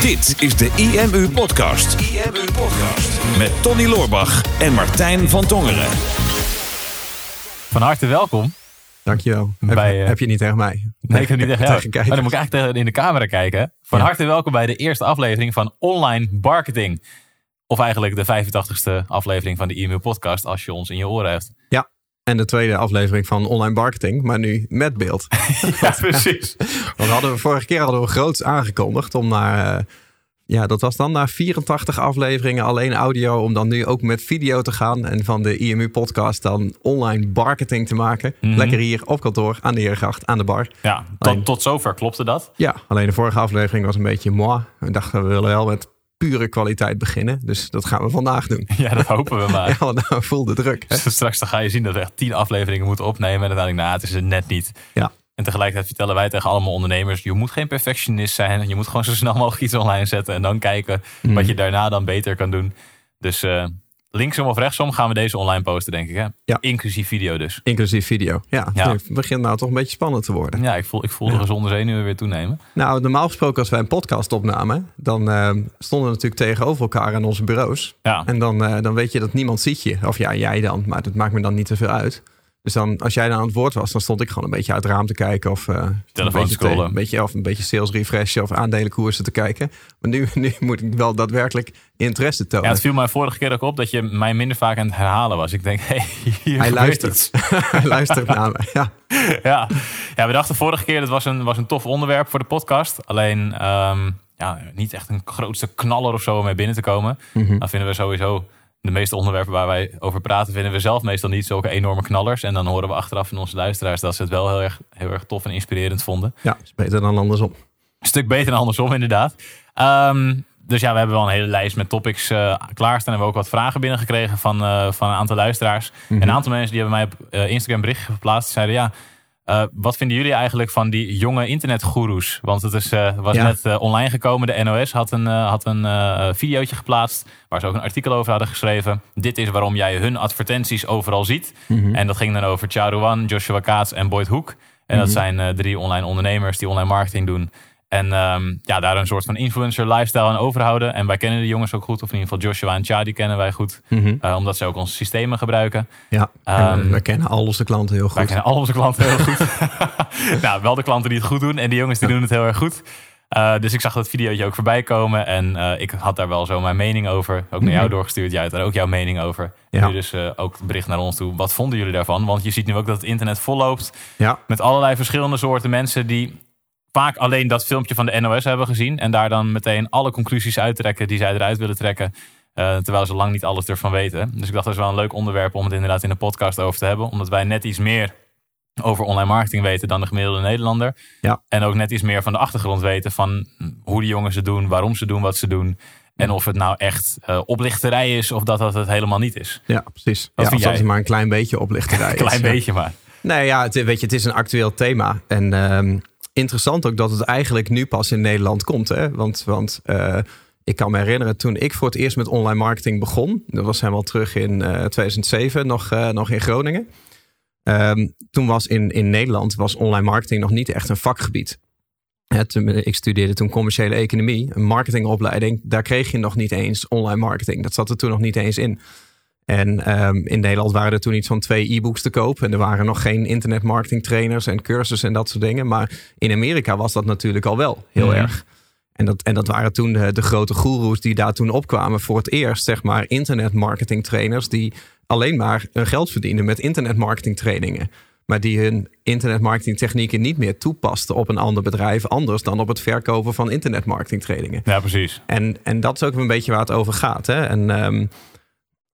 Dit is de IMU Podcast. IMU Podcast. Met Tony Loorbach en Martijn van Tongeren. Van harte welkom. Dankjewel. Heb, uh, heb je niet tegen mij? Nee, ik heb niet tegen jou. Tegen. Maar dan moet ik eigenlijk tegen in de camera kijken. Van Ja. harte welkom bij de eerste aflevering van Online Marketing. Of eigenlijk de 85ste aflevering van de IMU Podcast, als je ons in je oren hebt. Ja. En de tweede aflevering van online marketing, maar nu met beeld. Ja, precies. Want we hadden, vorige keer hadden we groots aangekondigd om naar, eh, ja, dat was dan naar 84 afleveringen alleen audio, om dan nu ook met video te gaan en van de IMU podcast dan online marketing te maken. Mhm. Lekker hier op kantoor aan de Heergracht, aan de bar. Ja, Alleen- tot, tot zover klopte dat. Ja, alleen de vorige aflevering was een beetje moi. We dachten we willen wel met pure kwaliteit beginnen, dus dat gaan we vandaag doen. Ja, dat hopen we maar. Ja, want nou voel de druk. Hè? Dus straks dan ga je zien dat we echt tien afleveringen moeten opnemen. En uiteindelijk, nou, het is het net niet. Ja. En tegelijkertijd vertellen wij tegen allemaal ondernemers: je moet geen perfectionist zijn. Je moet gewoon zo snel mogelijk iets online zetten. En dan kijken Mhm. wat je daarna dan beter kan doen. Dus eh, linksom of rechtsom gaan we deze online posten, denk ik. Hè? Ja. Inclusief video dus. Inclusief video. Ja, Ja. het begint nou toch een beetje spannend te worden. Ja, ik voel, ik voel de gezonde zenuwen weer toenemen. Nou, normaal gesproken als wij een podcast opnamen, dan eh, stonden we natuurlijk tegenover elkaar aan onze bureaus. Ja, En dan, eh, dan weet je dat niemand ziet je. Of ja, jij dan, maar dat maakt me dan niet zoveel uit. Dus dan, als jij dan aan het woord was, dan stond ik gewoon een beetje uit het raam te kijken. Of, eh, een beetje scrollen. te- Een beetje, of een beetje sales refreshen of aandelenkoersen te kijken. Maar nu, nu moet ik wel daadwerkelijk interesse ja, tonen. het viel mij vorige keer ook op dat je mij minder vaak aan het herhalen was. Ik denk, hé, hey, hier Hij luistert. iets. Hij luistert naar me. Ja. ja. ja, we dachten vorige keer dat was een, was een tof onderwerp voor de podcast. Alleen ehm, ja, niet echt een grootste knaller of zo om mee binnen te komen. Mhm. Dan vinden we sowieso de meeste onderwerpen waar wij over praten, vinden we zelf meestal niet zulke enorme knallers. En dan horen we achteraf van onze luisteraars dat ze het wel heel erg, heel erg tof en inspirerend vonden. ja, is beter dan andersom. Een stuk beter dan andersom, inderdaad. Ehm, dus ja, we hebben wel een hele lijst met topics eh klaarstaan. En we hebben ook wat vragen binnengekregen van, eh, van een aantal luisteraars. En een aantal mensen die hebben mij op eh, Instagram berichtje geplaatst. Die zeiden ja, eh, wat vinden jullie eigenlijk van die jonge internetgoeroes? Want het is, eh, was Ja. net eh, online gekomen. De NOS had een, had een videootje geplaatst. Waar ze ook een artikel over hadden geschreven. Dit is waarom jij hun advertenties overal ziet. En dat ging dan over Charuan, Joshua Kaats en Boyd Hoek. En dat zijn eh, drie online ondernemers die online marketing doen. En ehm, ja, daar een soort van influencer lifestyle aan overhouden. En wij kennen de jongens ook goed. Of in ieder geval Joshua en Cha, die kennen wij goed. Mhm. eh, omdat ze ook onze systemen gebruiken. Ja, Ehm, en we kennen al onze klanten heel Wij goed. kennen al onze klanten heel goed. nou, wel de klanten die het goed doen. En die jongens die doen het heel erg goed. Eh, dus ik zag dat videootje ook voorbij komen. En eh, ik had daar wel zo mijn mening over. Ook naar jou Mhm. doorgestuurd. Jij had daar ook jouw mening over. Ja. Nu dus eh, ook het bericht naar ons toe. Wat vonden jullie daarvan? Want je ziet nu ook dat het internet volloopt Ja, met allerlei verschillende soorten mensen die vaak alleen dat filmpje van de NOS hebben gezien. En daar dan meteen alle conclusies uittrekken die zij eruit willen trekken. eh, terwijl ze lang niet alles ervan weten. Dus ik dacht dat is wel een leuk onderwerp om het inderdaad in de podcast over te hebben. Omdat wij net iets meer over online marketing weten dan de gemiddelde Nederlander. Ja. En ook net iets meer van de achtergrond weten van hoe die jongens het doen, waarom ze doen wat ze doen. En of het nou echt eh, oplichterij is of dat dat het helemaal niet is. ja precies. Wat ja, vind als jij? het maar een klein beetje oplichterij Een is. klein beetje maar. Nee, ja, het, weet je, het is een actueel thema. En ehm, interessant ook dat het eigenlijk nu pas in Nederland komt. Hè? Want, want eh, ik kan me herinneren, toen ik voor het eerst met online marketing begon... dat was helemaal terug in eh, 2007, nog, eh, nog in Groningen. Ehm, toen was in, in Nederland was online marketing nog niet echt een vakgebied. Hè, ik studeerde toen commerciële economie, een marketingopleiding. Daar kreeg je nog niet eens online marketing. Dat zat er toen nog niet eens in. En ehm, in Nederland waren er toen iets van twee e-books te koop. En er waren nog geen internetmarketing trainers en cursussen en dat soort dingen. Maar in Amerika was dat natuurlijk al wel heel Mhm. erg. En dat, en dat waren toen de, de grote goeroes die daar toen opkwamen. Voor het eerst, zeg maar, internetmarketing trainers die alleen maar hun geld verdienden met internetmarketing trainingen. Maar die hun internetmarketing technieken niet meer toepasten op een ander bedrijf. Anders dan op het verkopen van internetmarketing trainingen. Ja, precies. En, en dat is ook een beetje waar het over gaat. Hè? En ehm,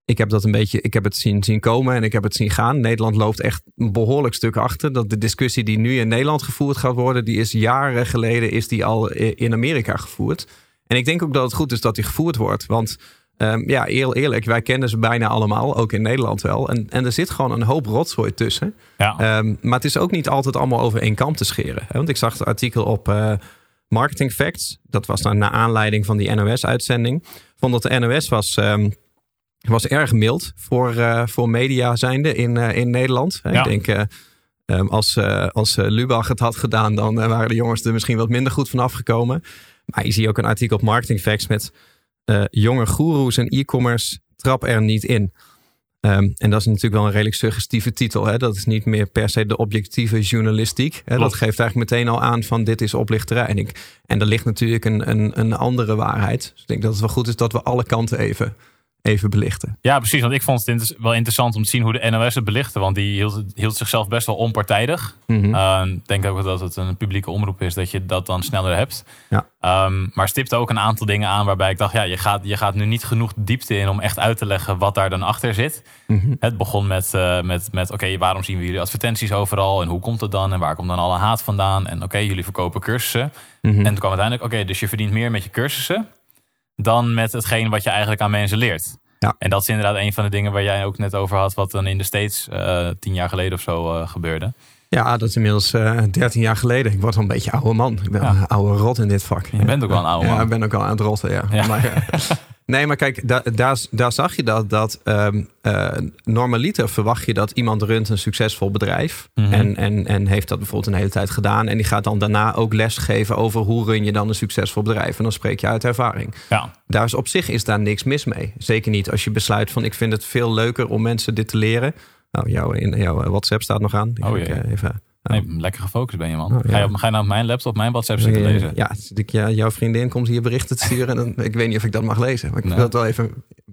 ik heb dat een beetje, ik heb het zien, zien komen en ik heb het zien gaan. Nederland loopt echt een behoorlijk stuk achter. Dat de discussie die nu in Nederland gevoerd gaat worden, die is jaren geleden is die al in Amerika gevoerd. En ik denk ook dat het goed is dat die gevoerd wordt. Want ehm, ja, heel eerlijk, wij kennen ze bijna allemaal, ook in Nederland wel. En, en er zit gewoon een hoop rotzooi tussen. Ja. Ehm, maar het is ook niet altijd allemaal over één kam te scheren. Hè? Want ik zag het artikel op eh, Marketing Facts. Dat was dan naar aanleiding van die NOS-uitzending. Vond dat de NOS was, ehm, was erg mild voor, eh, voor media zijnde in, eh, in Nederland. Ja. Ik denk, eh, ehm, als, als Lubach het had gedaan, dan waren de jongens er misschien wat minder goed van afgekomen. Maar je ziet ook een artikel op Marketing Facts met jonge goeroes en e-commerce trap er niet in. Ehm, en dat is natuurlijk wel een redelijk suggestieve titel. Hè? Dat is niet meer per se de objectieve journalistiek. Hè? Dat geeft eigenlijk meteen al aan van dit is oplichterij. En, ik, en er ligt natuurlijk een, een, een andere waarheid. Dus ik denk dat het wel goed is dat we alle kanten even even belichten. Ja, precies. Want ik vond het wel interessant om te zien hoe de NOS het belichtte. Want die hield, hield zichzelf best wel onpartijdig. Mhm. Ehm, denk ook dat het een publieke omroep is dat je dat dan sneller hebt. Ja. Um, maar stipte ook een aantal dingen aan waarbij ik dacht, ja, je gaat, je gaat nu niet genoeg diepte in om echt uit te leggen wat daar dan achter zit. Mhm. Het begon met, uh, met, met oké, waarom zien we jullie advertenties overal en hoe komt het dan en waar komt dan alle haat vandaan? En oké, jullie verkopen cursussen. Mhm. En toen kwam uiteindelijk, oké, dus je verdient meer met je cursussen dan met hetgeen wat je eigenlijk aan mensen leert. Ja. En dat is inderdaad een van de dingen waar jij ook net over had, wat dan in de States uh, tien jaar geleden of zo uh, gebeurde. Ja, dat is inmiddels uh, 13 jaar geleden. Ik word al een beetje oude man. Ik ben ja. een oude rot in dit vak. Je bent ook wel een oude man. Ja, ik ben ook al aan het rotten, ja. ja. Maar, nee, maar kijk, da daar, daar zag je dat. dat um, normaliter verwacht je dat iemand runt een succesvol bedrijf. Mm -hmm. en, en, en heeft dat bijvoorbeeld een hele tijd gedaan. En die gaat dan daarna ook les geven over hoe run je dan een succesvol bedrijf. En dan spreek je uit ervaring. Ja. Daar is op zich is daar niks mis mee. Zeker niet als je besluit van ik vind het veel leuker om mensen dit te leren. Nou, jouw, in, jouw WhatsApp staat nog aan. Die oh, ik, ja. even, Nee, lekker gefocust ben je, man. Oh, ja. ga, je op, ga je nou op mijn laptop, mijn WhatsApp zitten lezen? Ja, ik, ja, jouw vriendin komt hier berichten te sturen. En dan, ik weet niet of ik dat mag lezen. Maar ik Nee. wil het wel even...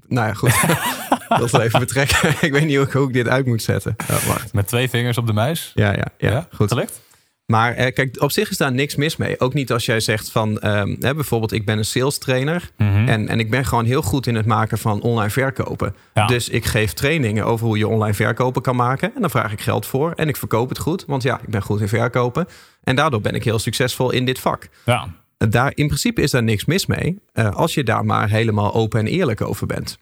Nou ja, goed. ik wil het wel even betrekken. ik weet niet hoe ik, hoe ik dit uit moet zetten. Ja. Met twee vingers op de muis? Ja, ja, ja, goed. Gelukt? Maar eh, kijk, op zich is daar niks mis mee. Ook niet als jij zegt van... ehm, hè, bijvoorbeeld, ik ben een sales trainer. Mhm. En, en ik ben gewoon heel goed in het maken van online verkopen. Ja. Dus ik geef trainingen over hoe je online verkopen kan maken. En dan vraag ik geld voor. En ik verkoop het goed. Want ja, ik ben goed in verkopen. En daardoor ben ik heel succesvol in dit vak. Ja. Daar, in principe is daar niks mis mee. eh, als je daar maar helemaal open en eerlijk over bent.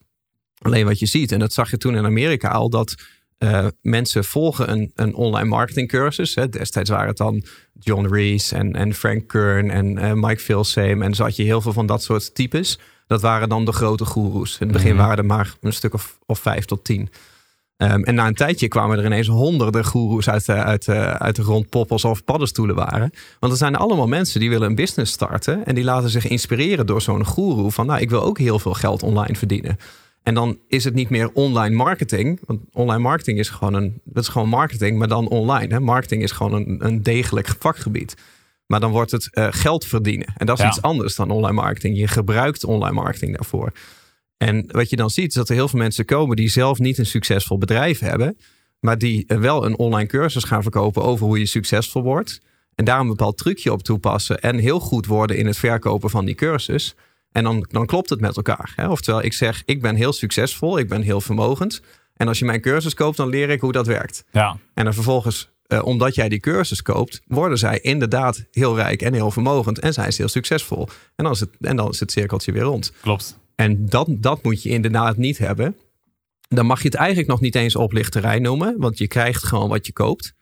Alleen wat je ziet, en dat zag je toen in Amerika al, dat eh, mensen volgen een, een online marketingcursus. Hè. Destijds waren het dan John Rees en, en Frank Kern en eh, Mike Filsame. En zo had je heel veel van dat soort types. Dat waren dan de grote goeroes. In het begin Mhm. waren er maar een stuk of, of vijf tot tien. Ehm, en na een tijdje kwamen er ineens honderden goeroes uit, de- uit, de- uit de grond poppen alsof paddenstoelen waren. Want er zijn allemaal mensen die willen een business starten. En die laten zich inspireren door zo'n goeroe. Van nou, ik wil ook heel veel geld online verdienen. En dan is het niet meer online marketing. Want online marketing is gewoon een. Dat is gewoon marketing, maar dan online. Hè? Marketing is gewoon een, een degelijk vakgebied. Maar dan wordt het eh, geld verdienen. En dat is Ja. iets anders dan online marketing. Je gebruikt online marketing daarvoor. En wat je dan ziet, is dat er heel veel mensen komen die zelf niet een succesvol bedrijf hebben. Maar die eh, wel een online cursus gaan verkopen over hoe je succesvol wordt. En daar een bepaald trucje op toepassen. En heel goed worden in het verkopen van die cursus. En dan, dan klopt het met elkaar. Hè? Oftewel, ik zeg, ik ben heel succesvol, ik ben heel vermogend. En als je mijn cursus koopt, dan leer ik hoe dat werkt. Ja. En dan vervolgens, eh, omdat jij die cursus koopt, worden zij inderdaad heel rijk en heel vermogend. En zijn ze heel succesvol. En dan is het, en dan is het cirkeltje weer rond. Klopt. En dat, dat moet je inderdaad niet hebben. Dan mag je het eigenlijk nog niet eens oplichterij noemen. Want je krijgt gewoon wat je koopt.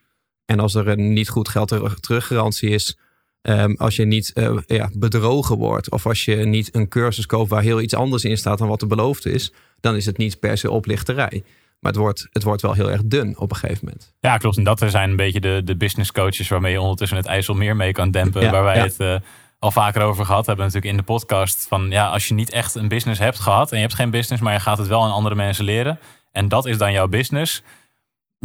En als er een niet goed geld terug- teruggarantie is. Ehm, als je niet eh, ja, bedrogen wordt. Of als je niet een cursus koopt waar heel iets anders in staat dan wat de beloofde is. Dan is het niet per se oplichterij. Maar het wordt, het wordt wel heel erg dun op een gegeven moment. Ja, klopt. En dat zijn een beetje de, de business coaches waarmee je ondertussen het IJsselmeer mee kan dempen. Ja, waar wij ja. het eh, al vaker over gehad hebben natuurlijk in de podcast. Van ja, als je niet echt een business hebt gehad en je hebt geen business, maar je gaat het wel aan andere mensen leren. En dat is dan jouw business.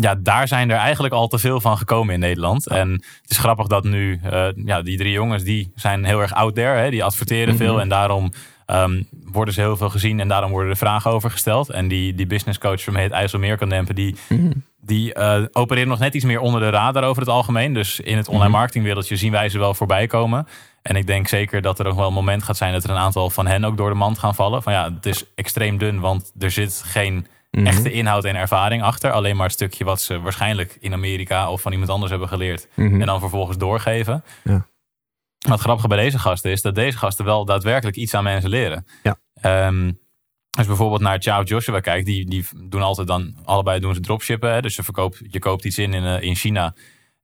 Ja, daar zijn er eigenlijk al te veel van gekomen in Nederland. En het is grappig dat nu, eh, ja, die drie jongens, die zijn heel erg out there. Hè? Die adverteren Mhm. veel en daarom ehm, worden ze heel veel gezien. En daarom worden er vragen over gesteld. En die, die business coach waarmee het IJsselmeer kan dempen, die, die eh, opereren nog net iets meer onder de radar over het algemeen. Dus in het online Mhm. marketingwereldje zien wij ze wel voorbij komen. En ik denk zeker dat er ook wel een moment gaat zijn dat er een aantal van hen ook door de mand gaan vallen. Van ja, het is extreem dun, want er zit geen Mhm. echte inhoud en ervaring achter. Alleen maar een stukje wat ze waarschijnlijk in Amerika of van iemand anders hebben geleerd. Mhm. En dan vervolgens doorgeven. Ja. Maar het grappige bij deze gasten is dat deze gasten wel daadwerkelijk iets aan mensen leren. Ja. Ehm, als je bijvoorbeeld naar Ciao Joshua kijkt, die, die doen altijd dan, allebei doen ze dropshippen. Hè? Dus je, verkoopt, je koopt iets in in, eh, in China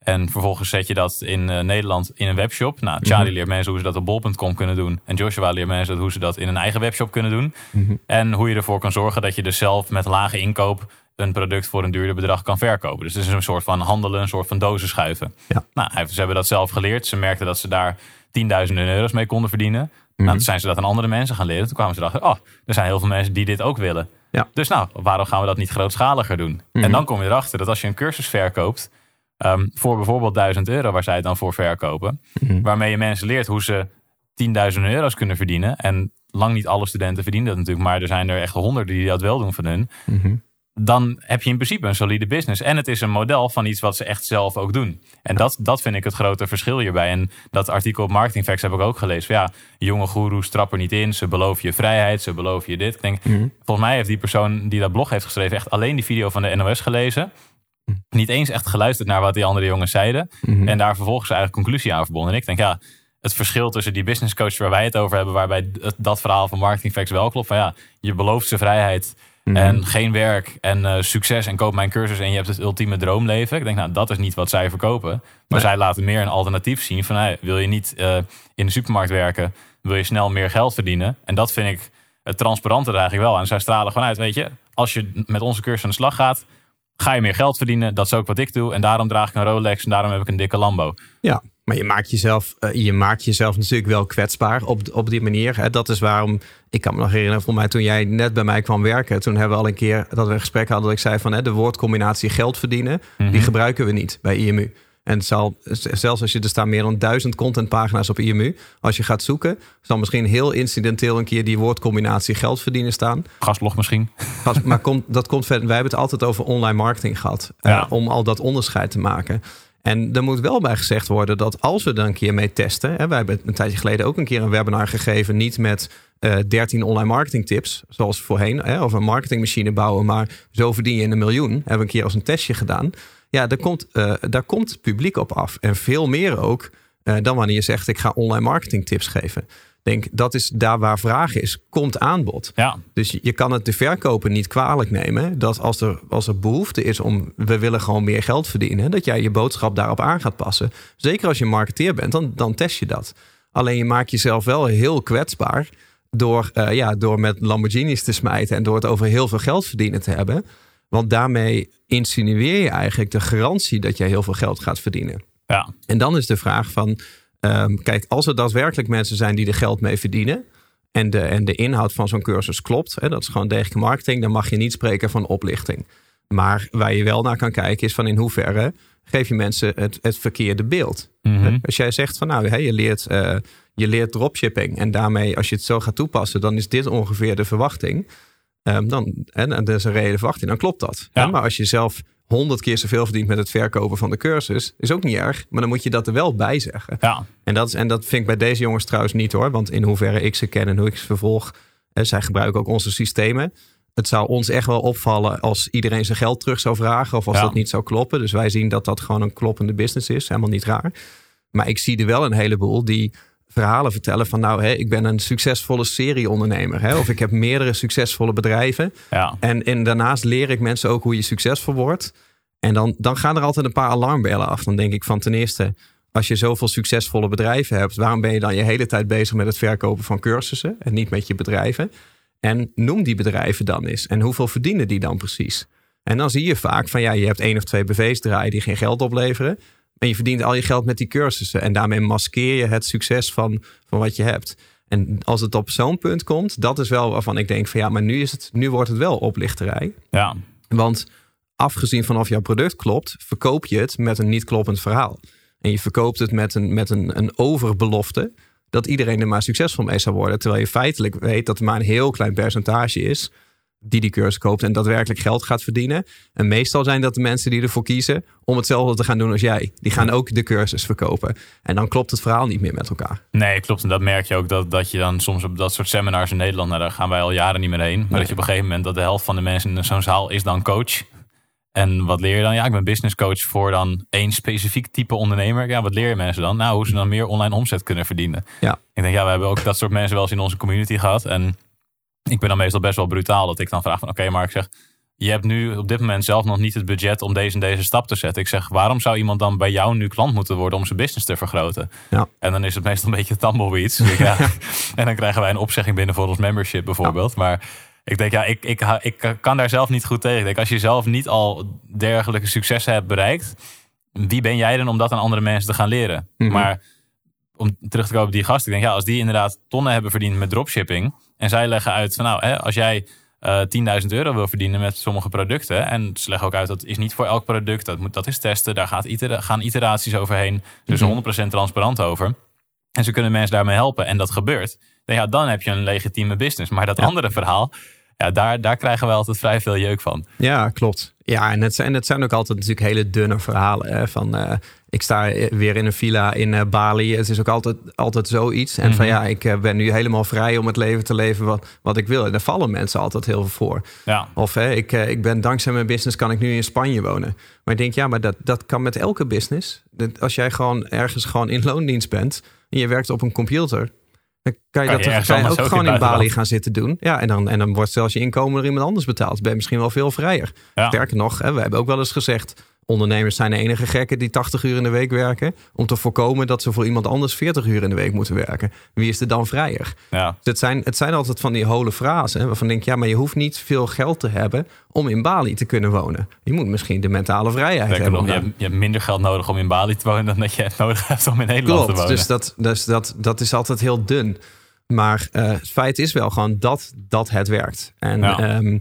en vervolgens zet je dat in eh, Nederland in een webshop. Nou, Charlie Mhm. leert mensen hoe ze dat op bol.com kunnen doen. En Joshua leert mensen hoe ze dat in een eigen webshop kunnen doen. Mhm. En hoe je ervoor kan zorgen dat je dus zelf met lage inkoop een product voor een duurder bedrag kan verkopen. Dus het is een soort van handelen, een soort van dozen schuiven. Ja. Nou, ze hebben dat zelf geleerd. Ze merkten dat ze daar tienduizenden euro's mee konden verdienen. Nou, toen zijn ze dat aan andere mensen gaan leren. Toen kwamen ze erachter, oh, er zijn heel veel mensen die dit ook willen. Ja. Dus nou, waarom gaan we dat niet grootschaliger doen? En dan kom je erachter dat als je een cursus verkoopt ehm, voor bijvoorbeeld 1000 euro, waar zij het dan voor verkopen, waarmee je mensen leert hoe ze 10.000 euro's kunnen verdienen. En lang niet alle studenten verdienen dat natuurlijk, maar er zijn er echt honderden die dat wel doen van hun. Dan heb je in principe een solide business. En het is een model van iets wat ze echt zelf ook doen. En dat, dat vind ik het grote verschil hierbij. En dat artikel op Marketing Facts heb ik ook gelezen. Ja, jonge goeroes trappen niet in. Ze beloven je vrijheid. Ze beloven je dit. Ik denk, volgens mij heeft die persoon die dat blog heeft geschreven... echt alleen die video van de NOS gelezen. Niet eens echt geluisterd naar wat die andere jongens zeiden. En daar vervolgens zijn eigen conclusie aan verbonden. En ik denk, ja, het verschil tussen die business coach waar wij het over hebben, waarbij dat verhaal van Marketing Facts wel klopt. Van ja, je belooft ze vrijheid en geen werk en eh, succes en koop mijn cursus en je hebt het ultieme droomleven. Ik denk, nou, dat is niet wat zij verkopen. Maar zij laten meer een alternatief zien van, hey, wil je niet eh, in de supermarkt werken, wil je snel meer geld verdienen. En dat vind ik het transparante er eigenlijk wel. En zij stralen gewoon uit, weet je, als je met onze cursus aan de slag gaat, ga je meer geld verdienen. Dat is ook wat ik doe. En daarom draag ik een Rolex en daarom heb ik een dikke Lambo. Ja, maar je maakt jezelf, eh, je maakt jezelf natuurlijk wel kwetsbaar op, op die manier. Hè. Dat is waarom, ik kan me nog herinneren, voor mij toen jij net bij mij kwam werken, toen hebben we al een keer dat we een gesprek hadden dat ik zei van hè, de woordcombinatie geld verdienen, die gebruiken we niet bij IMU. En zal, zelfs als je er staan meer dan duizend contentpagina's op IMU, als je gaat zoeken, zal misschien heel incidenteel een keer die woordcombinatie geld verdienen staan. Gasblog misschien. Maar komt, dat komt verder. Wij hebben het altijd over online marketing gehad. eh, om al dat onderscheid te maken. En er moet wel bij gezegd worden dat als we er een keer mee testen. Hè, wij hebben een tijdje geleden ook een keer een webinar gegeven. Niet met eh 13 online marketing tips. Zoals voorheen. Hè, of een marketingmachine bouwen. Maar zo verdien je een miljoen. Hebben we een keer als een testje gedaan. Ja, daar komt, eh, daar komt publiek op af. En veel meer ook eh, dan wanneer je zegt: ik ga online marketing tips geven. Denk, dat is daar waar vraag is, komt aanbod. Ja, Dus je- je kan het de verkoper niet kwalijk nemen dat als er, als er behoefte is om we willen gewoon meer geld verdienen, dat jij je boodschap daarop aan gaat passen. Zeker als je marketeer bent, dan, dan test je dat. Alleen je maakt jezelf wel heel kwetsbaar door, eh, ja, door met Lamborghinis te smijten en door het over heel veel geld verdienen te hebben. Want daarmee insinueer je eigenlijk de garantie dat jij heel veel geld gaat verdienen. ja. En dan is de vraag van, ehm, kijk, als er daadwerkelijk mensen zijn die er geld mee verdienen en de, en de inhoud van zo'n cursus klopt, hè, dat is gewoon degelijke marketing, dan mag je niet spreken van oplichting. Maar waar je wel naar kan kijken is van in hoeverre geef je mensen het, het verkeerde beeld. Mhm. Als jij zegt van nou, hè, je, leert, eh, je leert dropshipping en daarmee als je het zo gaat toepassen, dan is dit ongeveer de verwachting. Ehm, dan, en, en dat is een reële verwachting, dan klopt dat. Ja. Maar als je zelf honderd keer zoveel verdient met het verkopen van de cursus, is ook niet erg. Maar dan moet je dat er wel bij zeggen. ja. En dat, is, en dat vind ik bij deze jongens trouwens niet hoor. Want in hoeverre ik ze ken en hoe ik ze vervolg, zij gebruiken ook onze systemen. Het zou ons echt wel opvallen als iedereen zijn geld terug zou vragen. Of als Ja. dat niet zou kloppen. Dus wij zien dat dat gewoon een kloppende business is. Helemaal niet raar. Maar ik zie er wel een heleboel die verhalen vertellen van nou, hè, ik ben een succesvolle serieondernemer. Hè, of ik heb meerdere succesvolle bedrijven. ja. En, en daarnaast leer ik mensen ook hoe je succesvol wordt. En dan, dan gaan er altijd een paar alarmbellen af. Dan denk ik van ten eerste, als je zoveel succesvolle bedrijven hebt, waarom ben je dan je hele tijd bezig met het verkopen van cursussen en niet met je bedrijven? En noem die bedrijven dan eens. En hoeveel verdienen die dan precies? En dan zie je vaak van ja, je hebt één of twee BV's draaien die geen geld opleveren. En je verdient al je geld met die cursussen. En daarmee maskeer je het succes van, van wat je hebt. En als het op zo'n punt komt, dat is wel waarvan ik denk van ja, maar nu, is het, nu wordt het wel oplichterij. ja. Want afgezien van of jouw product klopt, verkoop je het met een niet kloppend verhaal. En je verkoopt het met een, met een, een overbelofte dat iedereen er maar succesvol mee zou worden. Terwijl je feitelijk weet dat er maar een heel klein percentage is die die cursus koopt en daadwerkelijk geld gaat verdienen. En meestal zijn dat de mensen die ervoor kiezen om hetzelfde te gaan doen als jij. Die gaan ook de cursus verkopen. En dan klopt het verhaal niet meer met elkaar. Nee, klopt. En dat merk je ook dat, dat je dan soms op dat soort seminars in Nederland, nou, daar gaan wij al jaren niet meer heen. Maar Nee. dat je op een gegeven moment dat de helft van de mensen in zo'n zaal is dan coach. En wat leer je dan? Ja, ik ben business coach voor dan één specifiek type ondernemer. Ja, wat leer je mensen dan? Nou, hoe ze dan meer online omzet kunnen verdienen. Ja. Ik denk, ja, we hebben ook dat soort mensen wel eens in onze community gehad. En ik ben dan meestal best wel brutaal dat ik dan vraag van, oké, maar ik zeg, je hebt nu op dit moment zelf nog niet het budget om deze en deze stap te zetten. Ik zeg, waarom zou iemand dan bij jou nu klant moeten worden om zijn business te vergroten? Ja. En dan is het meestal een beetje tumbleweeds. Ja. en dan krijgen wij een opzegging binnen voor ons membership bijvoorbeeld. Maar ik denk, ja, ik, ik, ik kan daar zelf niet goed tegen. Ik denk, als je zelf niet al dergelijke successen hebt bereikt, wie ben jij dan om dat aan andere mensen te gaan leren? Mhm. Maar om terug te komen op die gasten. Ik denk, ja, als die inderdaad tonnen hebben verdiend met dropshipping. En zij leggen uit van nou, hè, als jij uh, 10.000 euro wil verdienen met sommige producten. En ze leggen ook uit dat is niet voor elk product. Dat, moet, dat is testen. Daar gaat itera gaan iteraties overheen. Dus mm 100% transparant over. En ze kunnen mensen daarmee helpen. En dat gebeurt. Dan, ja, dan heb je een legitieme business. Maar dat andere verhaal, ja, daar, daar krijgen we altijd vrij veel jeuk van. Ja, klopt. Ja, en het zijn, het zijn ook altijd natuurlijk hele dunne verhalen. Hè, van uh, ik sta weer in een villa in uh, Bali. Het is ook altijd, altijd zoiets. En van mhm. ja, ik uh, ben nu helemaal vrij om het leven te leven wat, wat ik wil. En daar vallen mensen altijd heel veel voor. Ja. Of hè, ik, ik ben dankzij mijn business kan ik nu in Spanje wonen. Maar ik denk, ja, maar dat, dat kan met elke business. Als jij gewoon ergens gewoon in loondienst bent en je werkt op een computer dan kan je, dat kan je ook, gewoon in Bali gaan zitten doen. Ja, en dan, en dan wordt zelfs je inkomen door iemand anders betaald. Ben je misschien wel veel vrijer. Sterker nog, hè, we hebben ook wel eens gezegd... ondernemers zijn de enige gekken die 80 uur in de week werken... om te voorkomen dat ze voor iemand anders 40 uur in de week moeten werken. Wie is er dan vrijer? Ja. Dus het, zijn, het zijn altijd van die hole frasen... waarvan denk je, ja, maar je hoeft niet veel geld te hebben... om in Bali te kunnen wonen. Je moet misschien de mentale vrijheid hebben. je, hebt, je, hebt, minder geld nodig om in Bali te wonen... dan dat je nodig hebt om in Nederland te wonen. Dus, dat, dus dat, dat is altijd heel dun. Maar uh, het feit is wel gewoon dat, dat het werkt. En ehm,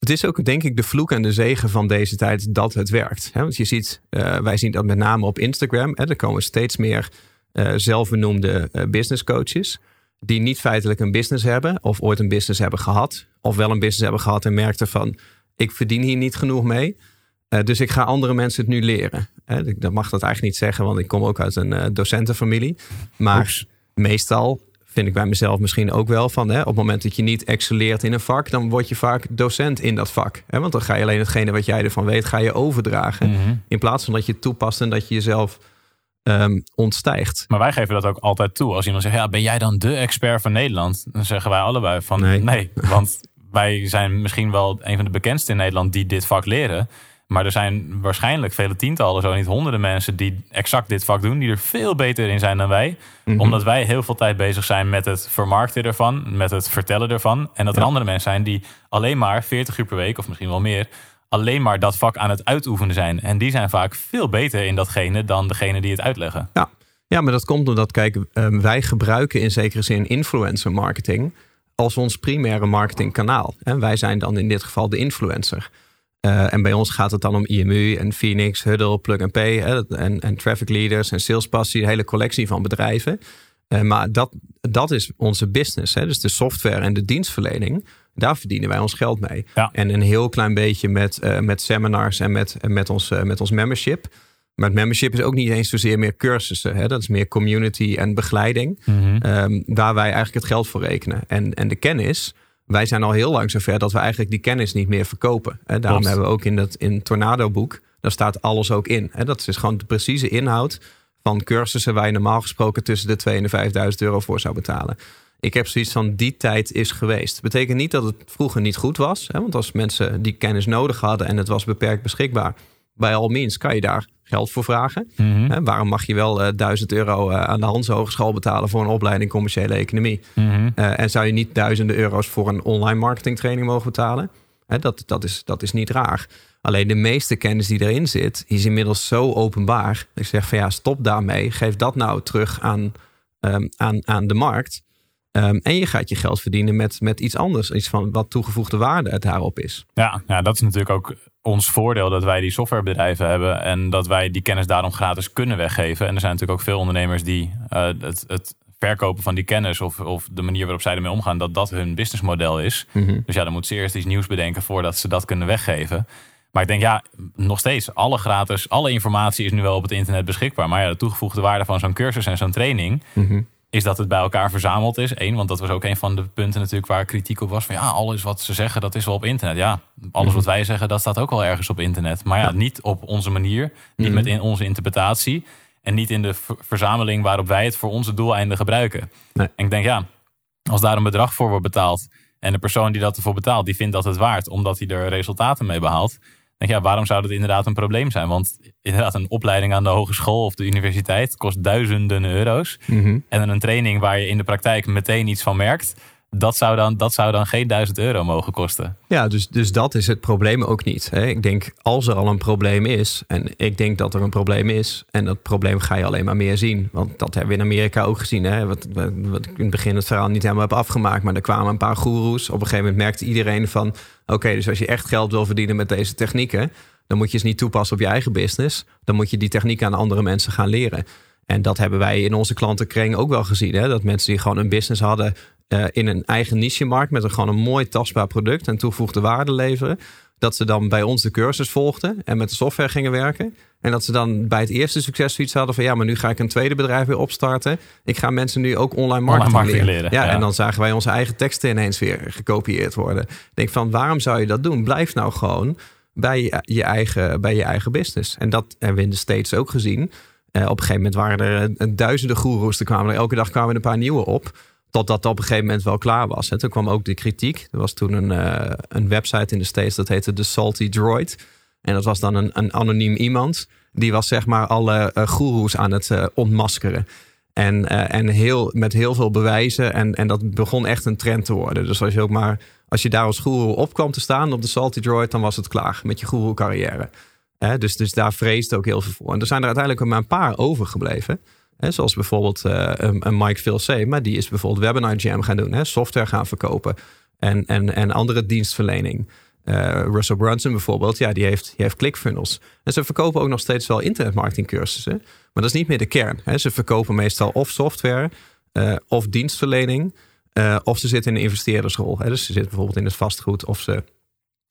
het is ook denk ik de vloek en de zegen van deze tijd dat het werkt. Hè? Want je ziet, uh, wij zien dat met name op Instagram. Hè? Er komen steeds meer uh, zelfbenoemde business coaches. Die niet feitelijk een business hebben of ooit een business hebben gehad. Of wel een business hebben gehad en merkten van ik verdien hier niet genoeg mee. dus ik ga andere mensen het nu leren. Hè? Dat mag dat eigenlijk niet zeggen, want ik kom ook uit een docentenfamilie. Maar meestal vind ik bij mezelf misschien ook wel van hè, op het moment dat je niet excelleert in een vak, dan word je vaak docent in dat vak. Hè? Want dan ga je alleen hetgene wat jij ervan weet, ga je overdragen. Mhm. In plaats van dat je het toepast en dat je jezelf um, ontstijgt. Maar wij geven dat ook altijd toe. Als iemand zegt, ja, ben jij dan de expert van Nederland? Dan zeggen wij allebei van nee, nee want wij zijn misschien wel een van de bekendste in Nederland die dit vak leren. Maar er zijn waarschijnlijk vele tientallen, zo niet honderden mensen die exact dit vak doen, die er veel beter in zijn dan wij. Mhm. Omdat wij heel veel tijd bezig zijn met het vermarkten ervan, met het vertellen ervan. En dat er andere mensen zijn die alleen maar 40 uur per week, of misschien wel meer, alleen maar dat vak aan het uitoefenen zijn. En die zijn vaak veel beter in datgene dan degene die het uitleggen. Ja, ja maar dat komt omdat, kijk, ehm, wij gebruiken in zekere zin influencer marketing als ons primaire marketingkanaal. En wij zijn dan in dit geval de influencer. Uh, en bij ons gaat het dan om IMU en Phoenix, Huddle, Plug and Pay hè, en, en Traffic Leaders en Salespassie, een hele collectie van bedrijven. Uh, maar dat, dat is onze business. Hè? Dus de software en de dienstverlening, daar verdienen wij ons geld mee. Ja. En een heel klein beetje met, uh, met seminars en met, met, ons, met ons membership. Maar het membership is ook niet eens zozeer meer cursussen. Hè? Dat is meer community en begeleiding. Mm -hmm. um, waar wij eigenlijk het geld voor rekenen. En, en de kennis, wij zijn al heel lang zover dat we eigenlijk die kennis niet meer verkopen. En daarom hebben we ook in dat in Tornado boek, daar staat alles ook in. Dat is gewoon de precieze inhoud van cursussen waar je normaal gesproken tussen de 2 en de 5.000 euro voor zou betalen. Ik heb zoiets van die tijd is geweest. Betekent niet dat het vroeger niet goed was. Hè? Want als mensen die kennis nodig hadden en het was beperkt beschikbaar, bij al means kan je daar geld voor vragen. Mhm. waarom mag je wel uh, eh, 1000 euro uh, aan de Hans Hogeschool betalen voor een opleiding commerciële economie? Mhm. Eh, en zou je niet duizenden euro's voor een online marketingtraining mogen betalen? dat, dat, is, dat is niet raar. Alleen de meeste kennis die erin zit, is inmiddels zo openbaar. Ik zeg van ja, stop daarmee. Geef dat nou terug aan, um, aan, aan de markt. Um, en je gaat je geld verdienen met, met iets anders. Iets van wat toegevoegde waarde het daarop is. Ja, ja, dat is natuurlijk ook ons voordeel dat wij die softwarebedrijven hebben. En dat wij die kennis daarom gratis kunnen weggeven. En er zijn natuurlijk ook veel ondernemers die uh, het, het verkopen van die kennis of, of de manier waarop zij ermee omgaan, dat dat hun businessmodel is. Mm -hmm. Dus ja, dan moet ze eerst iets nieuws bedenken voordat ze dat kunnen weggeven. Maar ik denk, ja, nog steeds, alle gratis, alle informatie is nu wel op het internet beschikbaar. Maar ja, de toegevoegde waarde van zo'n cursus en zo'n training, mm -hmm is dat het bij elkaar verzameld is. Eén, want dat was ook een van de punten natuurlijk waar kritiek op was. Van ja, alles wat ze zeggen, dat is wel op internet. Ja, alles wat wij zeggen, dat staat ook wel ergens op internet. Maar ja, niet op onze manier. Niet Mhm. met in onze interpretatie. En niet in de ver- verzameling waarop wij het voor onze doeleinden gebruiken. Nee. En ik denk, ja, als daar een bedrag voor wordt betaald... en de persoon die dat ervoor betaalt, die vindt dat het waard... omdat hij er resultaten mee behaalt... denk ja, waarom zou dat inderdaad een probleem zijn? Want inderdaad, een opleiding aan de hogeschool of de universiteit... kost duizenden euro's. Mhm. En dan een training waar je in de praktijk meteen iets van merkt. Dat zou dan, dat zou dan geen 1000 euro mogen kosten. Ja, dus, dus dat is het probleem ook niet. Hè? Ik denk, als er al een probleem is, en ik denk dat er een probleem is, en dat probleem ga je alleen maar meer zien. Want dat hebben we in Amerika ook gezien. Hè? Wat, wat, ik in het begin het verhaal niet helemaal heb afgemaakt, maar er kwamen een paar goeroes. Op een gegeven moment merkte iedereen van, oké, dus als je echt geld wil verdienen met deze technieken, dan moet je ze niet toepassen op je eigen business. Dan moet je die techniek aan andere mensen gaan leren. En dat hebben wij in onze klantenkring ook wel gezien. Hè? Dat mensen die gewoon een business hadden uh, in een eigen niche-markt met een, gewoon een mooi tastbaar product en toegevoegde waarde leveren. Dat ze dan bij ons de cursus volgden en met de software gingen werken. En dat ze dan bij het eerste succes zoiets hadden van ja, maar nu ga ik een tweede bedrijf weer opstarten. Ik ga mensen nu ook online marketing, online marketing leren. Ja, en dan zagen wij onze eigen teksten ineens weer gekopieerd worden. Ik denk van waarom zou je dat doen? Blijf nou gewoon bij je, eigen, bij je eigen business. En dat hebben we in de States ook gezien. Uh, op een gegeven moment waren er uh, duizenden goeroes. Er kwamen er elke dag kwamen er een paar nieuwe op. Totdat dat op een gegeven moment wel klaar was. En toen kwam ook de kritiek. Er was toen een, uh, een website in de States dat heette The Salty Droid. En dat was dan een, een anoniem iemand. Die was zeg maar alle uh, aan het uh, ontmaskeren. En, en heel, met heel veel bewijzen. En, en dat begon echt een trend te worden. Dus als je ook maar als je daar als goeroe op kwam te staan op de Salty Droid, dan was het klaar met je goeroe carrière. dus, dus daar vreesde ook heel veel voor. En er zijn er uiteindelijk maar een paar overgebleven. He, zoals bijvoorbeeld uh, een Mike Vilsay, maar die is bijvoorbeeld Webinar Jam gaan doen, software gaan verkopen en, en, en andere dienstverlening. Uh, Russell Brunson bijvoorbeeld, ja, die heeft, die ClickFunnels. En ze verkopen ook nog steeds wel internetmarketingcursussen, maar dat is niet meer de kern. Hè. Ze verkopen meestal of software uh, of dienstverlening, of ze zitten in een investeerdersrol. Hè. Dus ze zitten bijvoorbeeld in het vastgoed of ze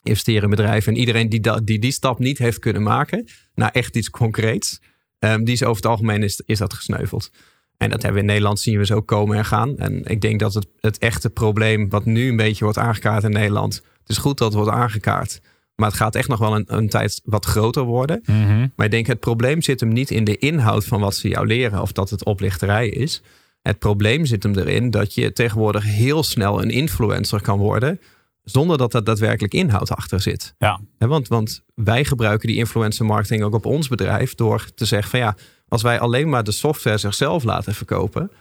investeren in bedrijven. En iedereen die, die die stap niet heeft kunnen maken naar echt iets concreets, Um, die is over het algemeen is, is dat gesneuveld. En dat hebben we in Nederland zien we zo komen en gaan. En ik denk dat het, het echte probleem wat nu een beetje wordt aangekaart in Nederland. Het is goed dat het wordt aangekaart. Maar het gaat echt nog wel een, een tijd wat groter worden. Mm -hmm. Maar ik denk het probleem zit hem niet in de inhoud van wat ze jou leren. Of dat het oplichterij is. Het probleem zit hem erin dat je tegenwoordig heel snel een influencer kan worden zonder dat er daadwerkelijk inhoud achter zit. Ja. want, want wij gebruiken die influencer marketing ook op ons bedrijf door te zeggen van ja, als wij alleen maar de software zichzelf laten verkopen,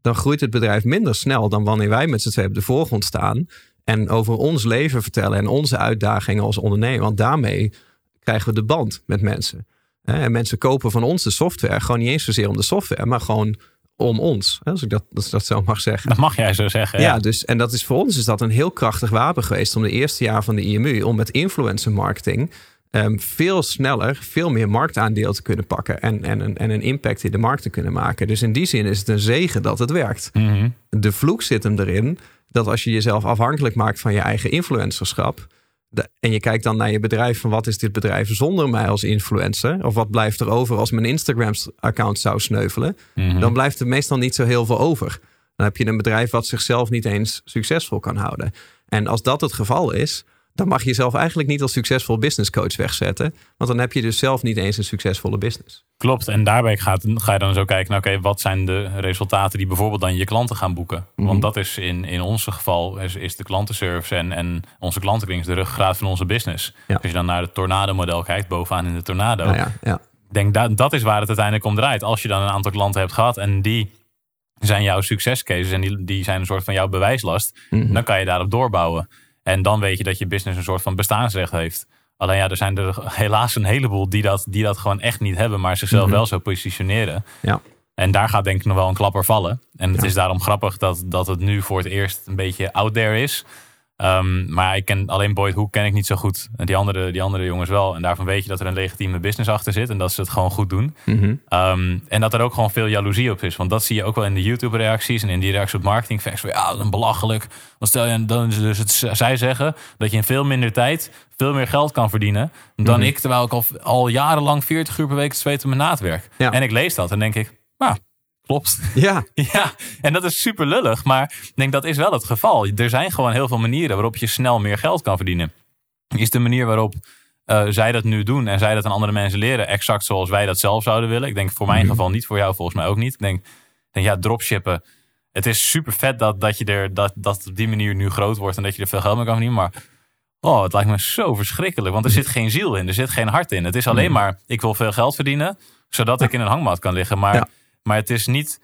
dan groeit het bedrijf minder snel dan wanneer wij met z'n twee op de voorgrond staan en over ons leven vertellen en onze uitdagingen als ondernemer. Want daarmee krijgen we de band met mensen. En mensen kopen van ons de software gewoon niet eens zozeer om de software, maar gewoon om ons. Als ik dat, dat, dat zo mag zeggen. Dat mag jij zo zeggen. Ja, dus en dat is voor ons is dat een heel krachtig wapen geweest om de eerste jaar van de IMU om met influencer marketing um, veel sneller, veel meer marktaandeel te kunnen pakken en, en, en een impact in de markt te kunnen maken. Dus in die zin is het een zegen dat het werkt. Mm -hmm. De vloek zit hem erin dat als je jezelf afhankelijk maakt van je eigen influencerschap, en je kijkt dan naar je bedrijf van wat is dit bedrijf zonder mij als influencer? Of wat blijft er over als mijn Instagram-account zou sneuvelen? Mm -hmm. Dan blijft er meestal niet zo heel veel over. Dan heb je een bedrijf wat zichzelf niet eens succesvol kan houden. En als dat het geval is, dan mag je jezelf eigenlijk niet als succesvol business coach wegzetten. Want dan heb je dus zelf niet eens een succesvolle business. Klopt. En daarbij gaat, ga je dan zo kijken naar, oké, wat zijn de resultaten die bijvoorbeeld dan je klanten gaan boeken? Mm -hmm. Want dat is in, in ons geval, is, is de klantenservice en, en onze klantenkring de ruggraat van onze business. Ja. Als je dan naar het tornado-model kijkt, bovenaan in de tornado. Nou ja, ja. Denk dat, dat is waar het uiteindelijk om draait. Als je dan een aantal klanten hebt gehad en die zijn jouw succescases en die, die zijn een soort van jouw bewijslast, Mm -hmm. dan kan je daarop doorbouwen. En dan weet je dat je business een soort van bestaansrecht heeft. Alleen ja, er zijn er helaas een heleboel die dat, die dat gewoon echt niet hebben, maar zichzelf Mhm. wel zo positioneren. Ja. En daar gaat denk ik nog wel een klapper vallen. En het Ja. is daarom grappig dat, dat het nu voor het eerst een beetje out there is. Ehm, maar ik ken alleen Boyd Hoek ken ik niet zo goed. Die andere, die andere jongens wel. En daarvan weet je dat er een legitieme business achter zit. En dat ze het gewoon goed doen. Mhm. Um, en dat er ook gewoon veel jaloezie op is. Want dat zie je ook wel in de YouTube-reacties en in die reacties op marketingfacts. Ja, dat is belachelijk. Dan stel je dan is dus het, zij zeggen dat je in veel minder tijd veel meer geld kan verdienen dan Mhm. ik, terwijl ik al, al jarenlang 40 uur per week zweet mijn naad werk. Ja. En ik lees dat en denk ik, nou, klopt. Ja, ja, en dat is super lullig, maar ik denk dat is wel het geval. Er zijn gewoon heel veel manieren waarop je snel meer geld kan verdienen. Is de manier waarop uh, zij dat nu doen en zij dat aan andere mensen leren, exact zoals wij dat zelf zouden willen. Ik denk voor mijn Mhm. geval niet, voor jou volgens mij ook niet. Ik denk, denk ja, dropshippen. Het is super vet dat, dat je er dat, dat op die manier nu groot wordt en dat je er veel geld mee kan verdienen. Maar oh, het lijkt me zo verschrikkelijk. Want er zit geen ziel in, er zit geen hart in. Het is alleen maar, ik wil veel geld verdienen, zodat ik in een hangmat kan liggen. Maar, Ja. Maar het is niet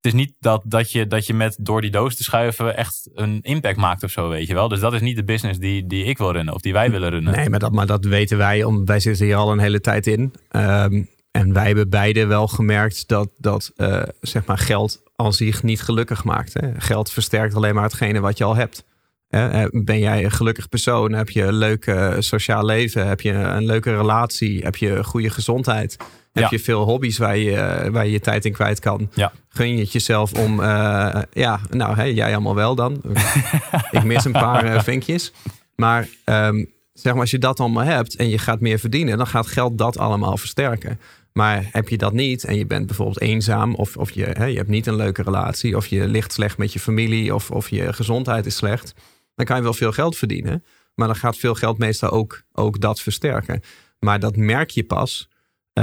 het is niet dat, dat, je, dat je met door die doos te schuiven echt een impact maakt of zo, weet je wel. Dus dat is niet de business die, die ik wil runnen of die wij willen runnen. Nee, maar dat, maar dat weten wij, om, wij zitten hier al een hele tijd in. Ehm, en wij hebben beide wel gemerkt dat, dat uh, zeg maar geld als zich niet gelukkig maakt. Hè. Geld versterkt alleen maar hetgene wat je al hebt. Eh, ben jij een gelukkig persoon? Heb je een leuk sociaal leven? Heb je een leuke relatie? Heb je goede gezondheid? Heb je veel hobby's waar je, waar je je tijd in kwijt kan? Ja. Gun je het jezelf om, uh, ja, nou, hey, jij allemaal wel dan. ik mis een paar uh, vinkjes. Maar um, zeg maar, als je dat allemaal hebt en je gaat meer verdienen, dan gaat geld dat allemaal versterken. Maar heb je dat niet en je bent bijvoorbeeld eenzaam of, of je, hè, je hebt niet een leuke relatie of je ligt slecht met je familie of, of je gezondheid is slecht, dan kan je wel veel geld verdienen. Maar dan gaat veel geld meestal ook, ook dat versterken. Maar dat merk je pas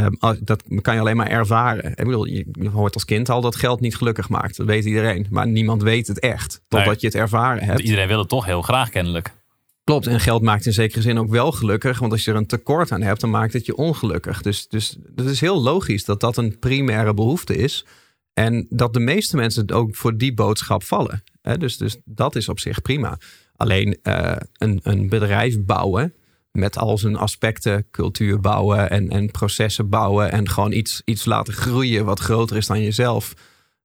Um, dat kan je alleen maar ervaren. Ik bedoel, je hoort als kind al dat geld niet gelukkig maakt. Dat weet iedereen. Maar niemand weet het echt. Totdat je het ervaren hebt. Iedereen wil het toch heel graag kennelijk. Klopt, en geld maakt in zekere zin ook wel gelukkig. Want als je er een tekort aan hebt, dan maakt het je ongelukkig. Dus, dus het is heel logisch dat dat een primaire behoefte is. En dat de meeste mensen ook voor die boodschap vallen. Dus, dus dat is op zich prima. Alleen uh, een, een bedrijf bouwen met al zijn aspecten, cultuur bouwen en, en processen bouwen en gewoon iets, iets laten groeien wat groter is dan jezelf.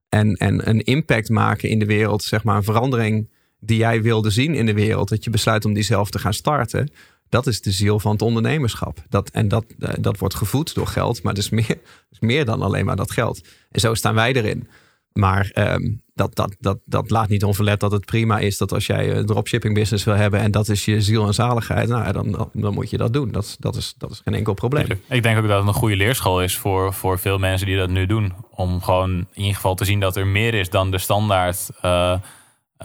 En, en een impact maken in de wereld, zeg maar een verandering die jij wilde zien in de wereld, dat je besluit om die zelf te gaan starten. Dat is de ziel van het ondernemerschap. Dat, en dat, eh, dat wordt gevoed door geld, maar het is meer, is meer dan alleen maar dat geld. En zo staan wij erin. Maar ehm, dat, dat, dat, dat laat niet onverlet dat het prima is dat als jij een dropshipping business wil hebben en dat is je ziel en zaligheid, nou, dan, dan moet je dat doen. Dat, dat, is, dat is geen enkel probleem. Ik denk ook dat het een goede leerschool is voor, voor veel mensen die dat nu doen. Om gewoon in ieder geval te zien dat er meer is dan de standaard uh,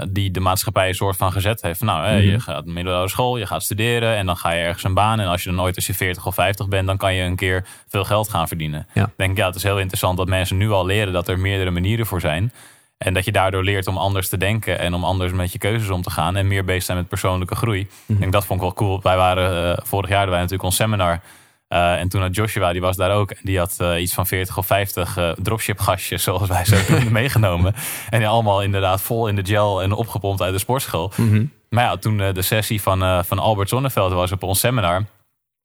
die de maatschappij een soort van gezet heeft. Nou, je mhm. gaat middelbare school, je gaat studeren en dan ga je ergens een baan. En als je dan nooit als je 40 of 50 bent, dan kan je een keer veel geld gaan verdienen. Ik denk, ja, het is heel interessant dat mensen nu al leren dat er meerdere manieren voor zijn. En dat je daardoor leert om anders te denken en om anders met je keuzes om te gaan. En meer bezig zijn met persoonlijke groei. Ik denk mhm. dat vond ik wel cool. Wij waren uh, vorig jaar wij natuurlijk ons seminar. Uh, en toen had Joshua, die was daar ook. En die had uh, iets van 40 of 50 dropship gastjes, zoals wij zo toen meegenomen. En die allemaal inderdaad vol in de gel en opgepompt uit de sportschool. Mm Maar ja, toen de sessie van, van Albert Zonneveld was op ons seminar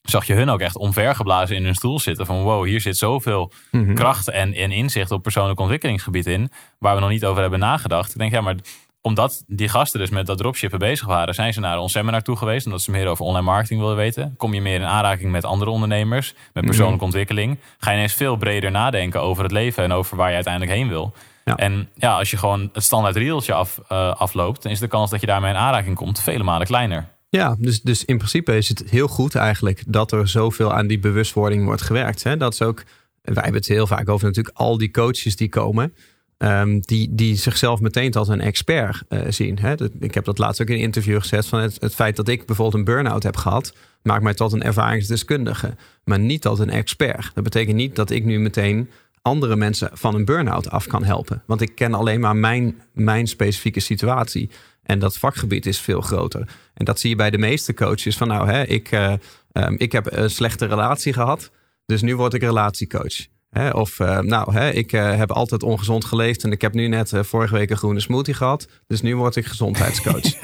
zag je hun ook echt omvergeblazen in hun stoel zitten. Van wow, hier zit zoveel mm kracht en, en inzicht op persoonlijk ontwikkelingsgebied in. Waar we nog niet over hebben nagedacht. Ik denk, ja, maar omdat die gasten dus met dat dropshippen bezig waren, zijn ze naar ons seminar toe geweest. Omdat ze meer over online marketing wilden weten. Kom je meer in aanraking met andere ondernemers, met persoonlijke mhm. ontwikkeling. Ga je ineens veel breder nadenken over het leven en over waar je uiteindelijk heen wil. En ja, als je gewoon het standaard rieltje af, uh, afloopt, dan is de kans dat je daarmee in aanraking komt vele malen kleiner. Ja, dus, dus in principe is het heel goed eigenlijk dat er zoveel aan die bewustwording wordt gewerkt. Hè? Dat is ook, wij hebben het heel vaak over natuurlijk al die coaches die komen. Um, die, die zichzelf meteen als een expert uh, zien. Hè? ik heb dat laatst ook in een interview gezet. Van het, feit dat ik bijvoorbeeld een burn-out heb gehad, maakt mij tot een ervaringsdeskundige. Maar niet tot een expert. Dat betekent niet dat ik nu meteen andere mensen van een burn-out af kan helpen. Want ik ken alleen maar mijn, mijn specifieke situatie. En dat vakgebied is veel groter. En dat zie je bij de meeste coaches. Van nou, hè, ik, uh, um, ik heb een slechte relatie gehad. Dus nu word ik relatiecoach. Of uh, nou, ik uh, heb altijd ongezond geleefd. En ik heb nu net vorige week een groene smoothie gehad. Dus nu word ik gezondheidscoach.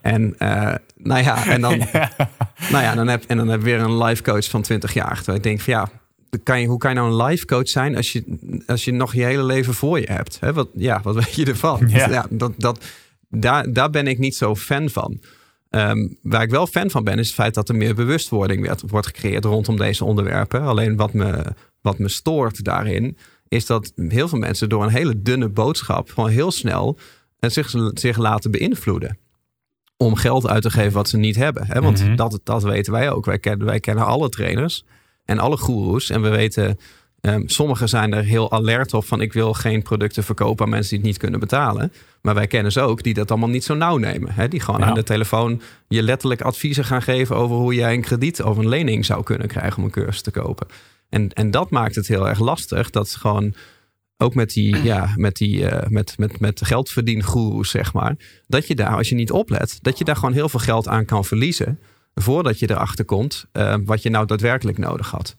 En nou ja, en dan, nou ja, dan heb, en dan heb weer een life coach van 20 jaar. Terwijl ik denk van ja, kan je, hoe kan je nou een life coach zijn als je, als je nog je hele leven voor je hebt? Wat, ja, wat weet je ervan? Ja. ja dat, dat, daar, daar ben ik niet zo fan van. Ehm, waar ik wel fan van ben, is het feit dat er meer bewustwording werd, wordt gecreëerd rondom deze onderwerpen. Alleen wat me, wat me stoort daarin, is dat heel veel mensen door een hele dunne boodschap gewoon heel snel eh, zich, zich laten beïnvloeden. Om geld uit te geven wat ze niet hebben. Hè? Want mhm. dat, dat weten wij ook. Wij kennen, wij kennen alle trainers en alle goeroes. En we weten Um, sommigen zijn er heel alert op van ik wil geen producten verkopen aan mensen die het niet kunnen betalen. Maar wij kennen ze ook die dat allemaal niet zo nauw nemen. Hè? Die gewoon aan de telefoon je letterlijk adviezen gaan geven over hoe jij een krediet of een lening zou kunnen krijgen om een cursus te kopen. En, en dat maakt het heel erg lastig. Dat gewoon ook met die, ja, met die uh, met, met, met geldverdiengoeroes, zeg maar. Dat je daar, als je niet oplet, dat je daar gewoon heel veel geld aan kan verliezen. Voordat je erachter komt uh, wat je nou daadwerkelijk nodig had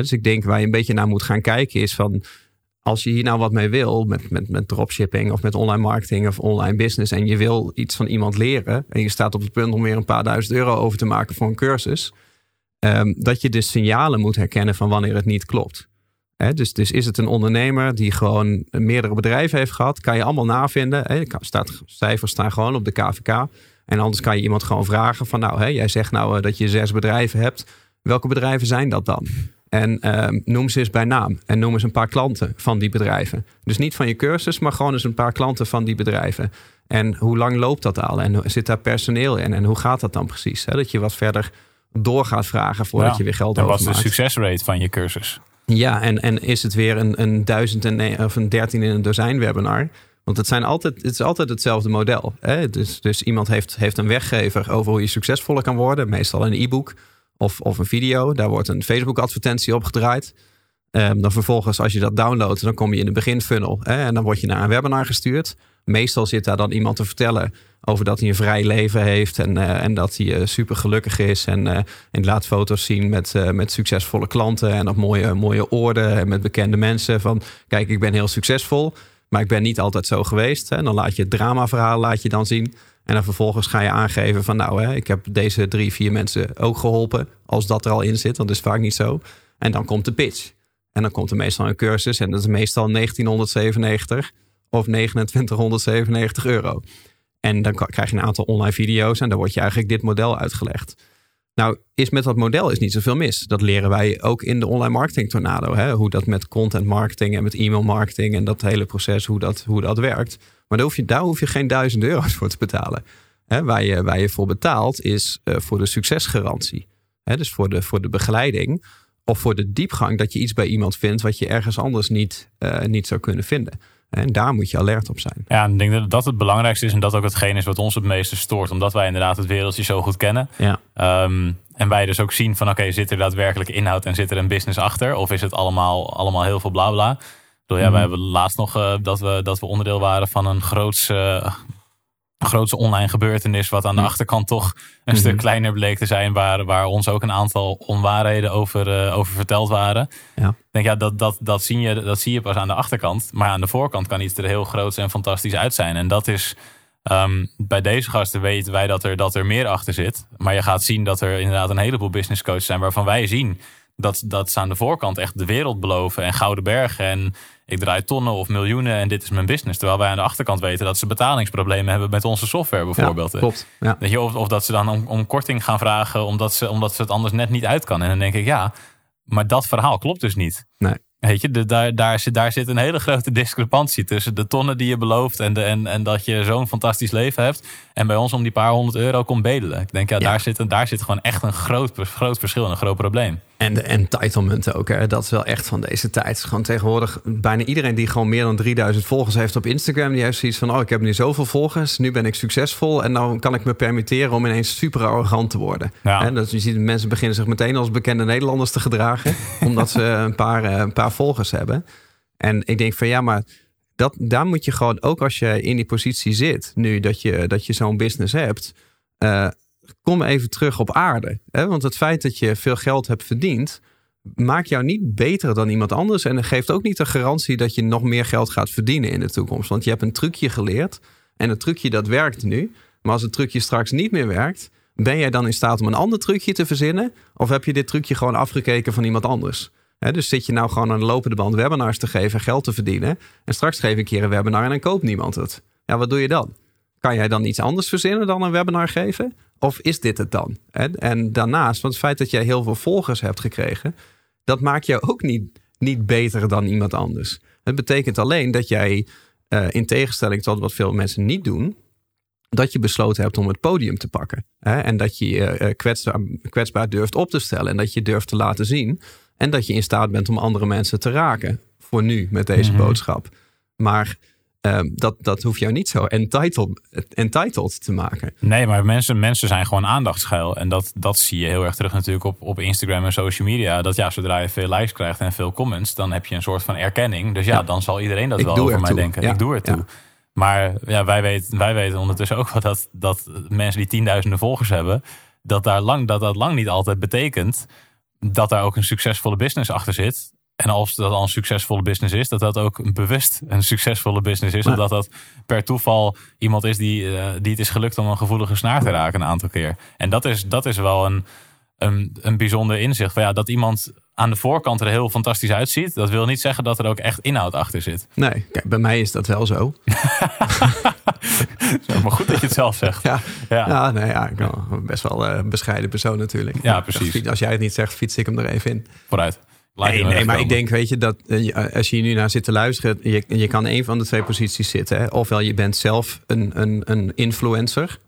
dus ik denk waar je een beetje naar moet gaan kijken is van als je hier nou wat mee wil, met, met, met dropshipping of met online marketing of online business, en je wil iets van iemand leren, en je staat op het punt om weer een paar duizend euro over te maken voor een cursus, ehm, dat je de signalen moet herkennen van wanneer het niet klopt. dus, dus is het een ondernemer die gewoon meerdere bedrijven heeft gehad, kan je allemaal navinden. He, staat, cijfers staan gewoon op de KVK. En anders kan je iemand gewoon vragen van nou, jij zegt nou eh, dat je zes bedrijven hebt. Welke bedrijven zijn dat dan? En ehm, noem ze eens bij naam. En noem eens een paar klanten van die bedrijven. Dus niet van je cursus, maar gewoon eens een paar klanten van die bedrijven. En hoe lang loopt dat al? En zit daar personeel in? En hoe gaat dat dan precies? Dat je wat verder door gaat vragen voordat je weer geld overmaakt. En wat is de succesrate van je cursus? Ja, en, en is het weer een, een duizend en, of een dertien in een dozijn webinar? Want het, zijn altijd, het is altijd hetzelfde model. Hè? Dus, dus iemand heeft, heeft een weggever over hoe je succesvoller kan worden. Meestal een e-book of, een video. Daar wordt een Facebook-advertentie op gedraaid. Um, dan vervolgens, als je dat downloadt, dan kom je in de beginfunnel. Hè, en dan word je naar een webinar gestuurd. Meestal zit daar dan iemand te vertellen over dat hij een vrij leven heeft. En, uh, en dat hij uh, super gelukkig is. En, uh, en laat foto's zien met, met succesvolle klanten. En op mooie, mooie oorden. En met bekende mensen. Van kijk, ik ben heel succesvol. Maar ik ben niet altijd zo geweest. En dan laat je het dramaverhaal laat je dan zien. En dan vervolgens ga je aangeven van nou, hè, ik heb deze drie, vier mensen ook geholpen. Als dat er al in zit, dat is vaak niet zo. En dan komt de pitch. En dan komt er meestal een cursus en dat is meestal 1997 of 2997 euro. En dan krijg je een aantal online video's en dan wordt je eigenlijk dit model uitgelegd. Nou, is met dat model is niet zoveel mis. Dat leren wij ook in de online marketing tornado. Hè? Hoe dat met content marketing en met e-mail marketing en dat hele proces, hoe dat, hoe dat werkt. Maar daar hoef je, daar hoef je geen duizend euro's voor te betalen. Hè? Waar, je, waar je voor betaalt is uh, voor de succesgarantie. Hè? Dus voor de, voor de begeleiding of voor de diepgang dat je iets bij iemand vindt wat je ergens anders niet, uh, niet zou kunnen vinden. En daar moet je alert op zijn. Ja, ik denk dat dat het belangrijkste is en dat ook hetgeen is wat ons het meeste stoort. Omdat wij inderdaad het wereldje zo goed kennen. Ja. Um, en wij dus ook zien van oké, zit er daadwerkelijk inhoud en zit er een business achter? Of is het allemaal, allemaal heel veel bla bla? Ja, mm. wij hebben laatst nog uh, dat, we, dat we onderdeel waren van een groots, uh, grootste online gebeurtenis. Wat aan de achterkant toch een stuk mhm. kleiner bleek te zijn. Waar, waar ons ook een aantal onwaarheden over, uh, over verteld waren. Ja. Ik denk ja, dat, dat, dat, zie je, dat zie je pas aan de achterkant. Maar aan de voorkant kan iets er heel groot en fantastisch uit zijn. En dat is. Um, bij deze gasten weten wij dat er, dat er meer achter zit. Maar je gaat zien dat er inderdaad een heleboel business coaches zijn waarvan wij zien dat, dat ze aan de voorkant echt de wereld beloven en gouden bergen. En ik draai tonnen of miljoenen en dit is mijn business. Terwijl wij aan de achterkant weten dat ze betalingsproblemen hebben met onze software bijvoorbeeld. Ja, klopt. Ja. je, of, of, dat ze dan om, om, korting gaan vragen omdat ze, omdat ze het anders net niet uit kan. En dan denk ik ja, maar dat verhaal klopt dus niet. Nee. Weet je, de, daar, daar, zit, daar zit een hele grote discrepantie tussen de tonnen die je belooft en, de, en, en dat je zo'n fantastisch leven hebt. En bij ons om die paar honderd euro komt bedelen. Ik denk, ja, Daar, zit, daar zit gewoon echt een groot, groot verschil en een groot probleem. En de entitlement ook, hè? dat is wel echt van deze tijd. Gewoon tegenwoordig bijna iedereen die gewoon meer dan 3000 volgers heeft op Instagram, die heeft zoiets van: Oh, ik heb nu zoveel volgers, nu ben ik succesvol en dan kan ik me permitteren om ineens super arrogant te worden. Ja. Hè? Dat, je ziet mensen beginnen zich meteen als bekende Nederlanders te gedragen, omdat ze een paar, eh, een paar volgers hebben. En ik denk van ja, maar dat, daar moet je gewoon, ook als je in die positie zit, nu dat je, dat je zo'n business hebt. Uh, kom even terug op aarde. Hè? Want het feit dat je veel geld hebt verdiend, maakt jou niet beter dan iemand anders. En geeft ook niet de garantie dat je nog meer geld gaat verdienen in de toekomst. Want je hebt een trucje geleerd. En het trucje dat werkt nu. Maar als het trucje straks niet meer werkt, ben jij dan in staat om een ander trucje te verzinnen? Of heb je dit trucje gewoon afgekeken van iemand anders? dus zit je nou gewoon aan de lopende band webinars te geven en geld te verdienen. En straks geef ik een keer een webinar en dan koopt niemand het. Ja, wat doe je dan? Kan jij dan iets anders verzinnen dan een webinar geven? Of is dit het dan? En daarnaast, want het feit dat jij heel veel volgers hebt gekregen, dat maakt jou ook niet, niet beter dan iemand anders. Het betekent alleen dat jij, uh, in tegenstelling tot wat veel mensen niet doen, dat je besloten hebt om het podium te pakken. Hè? En dat je je uh, kwetsbaar, kwetsbaar durft op te stellen en dat je durft te laten zien. En dat je in staat bent om andere mensen te raken. Voor nu met deze mhm. boodschap. Maar Ehm, dat, dat hoeft jou niet zo entitled, entitled te maken. Nee, maar mensen, mensen zijn gewoon aandachtsgeil. En dat, dat zie je heel erg terug natuurlijk op, op Instagram en social media. Dat ja, zodra je veel likes krijgt en veel comments, dan heb je een soort van erkenning. Dus ja, dan zal iedereen dat wel over mij denken. Ik doe het toe. Maar ja, wij, weten, wij weten ondertussen ook wel dat, dat mensen die tienduizenden volgers hebben, dat, daar lang, dat dat lang niet altijd betekent dat daar ook een succesvolle business achter zit. En als dat al een succesvolle business is, dat dat ook bewust een succesvolle business is. Omdat dat per toeval iemand is die, eh, die het is gelukt om een gevoelige snaar te raken een aantal keer. En dat is, dat is wel een, een, een bijzonder inzicht. Van ja, dat iemand aan de voorkant er heel fantastisch uitziet. Dat wil niet zeggen dat er ook echt inhoud achter zit. Nee, kijk, bij mij is dat wel zo. maar goed dat je het zelf zegt. Ja, ja. ja nee, ja ik ben best wel een bescheiden persoon natuurlijk. Ja, precies. Als jij het niet zegt, fiets ik hem er even in. Vooruit. Nee, nee maar ik denk, weet je, dat eh, eh, als je hier nu naar zit te luisteren, je, je kan een van de twee posities zitten. Hè? Ofwel je bent zelf een, een, een influencer,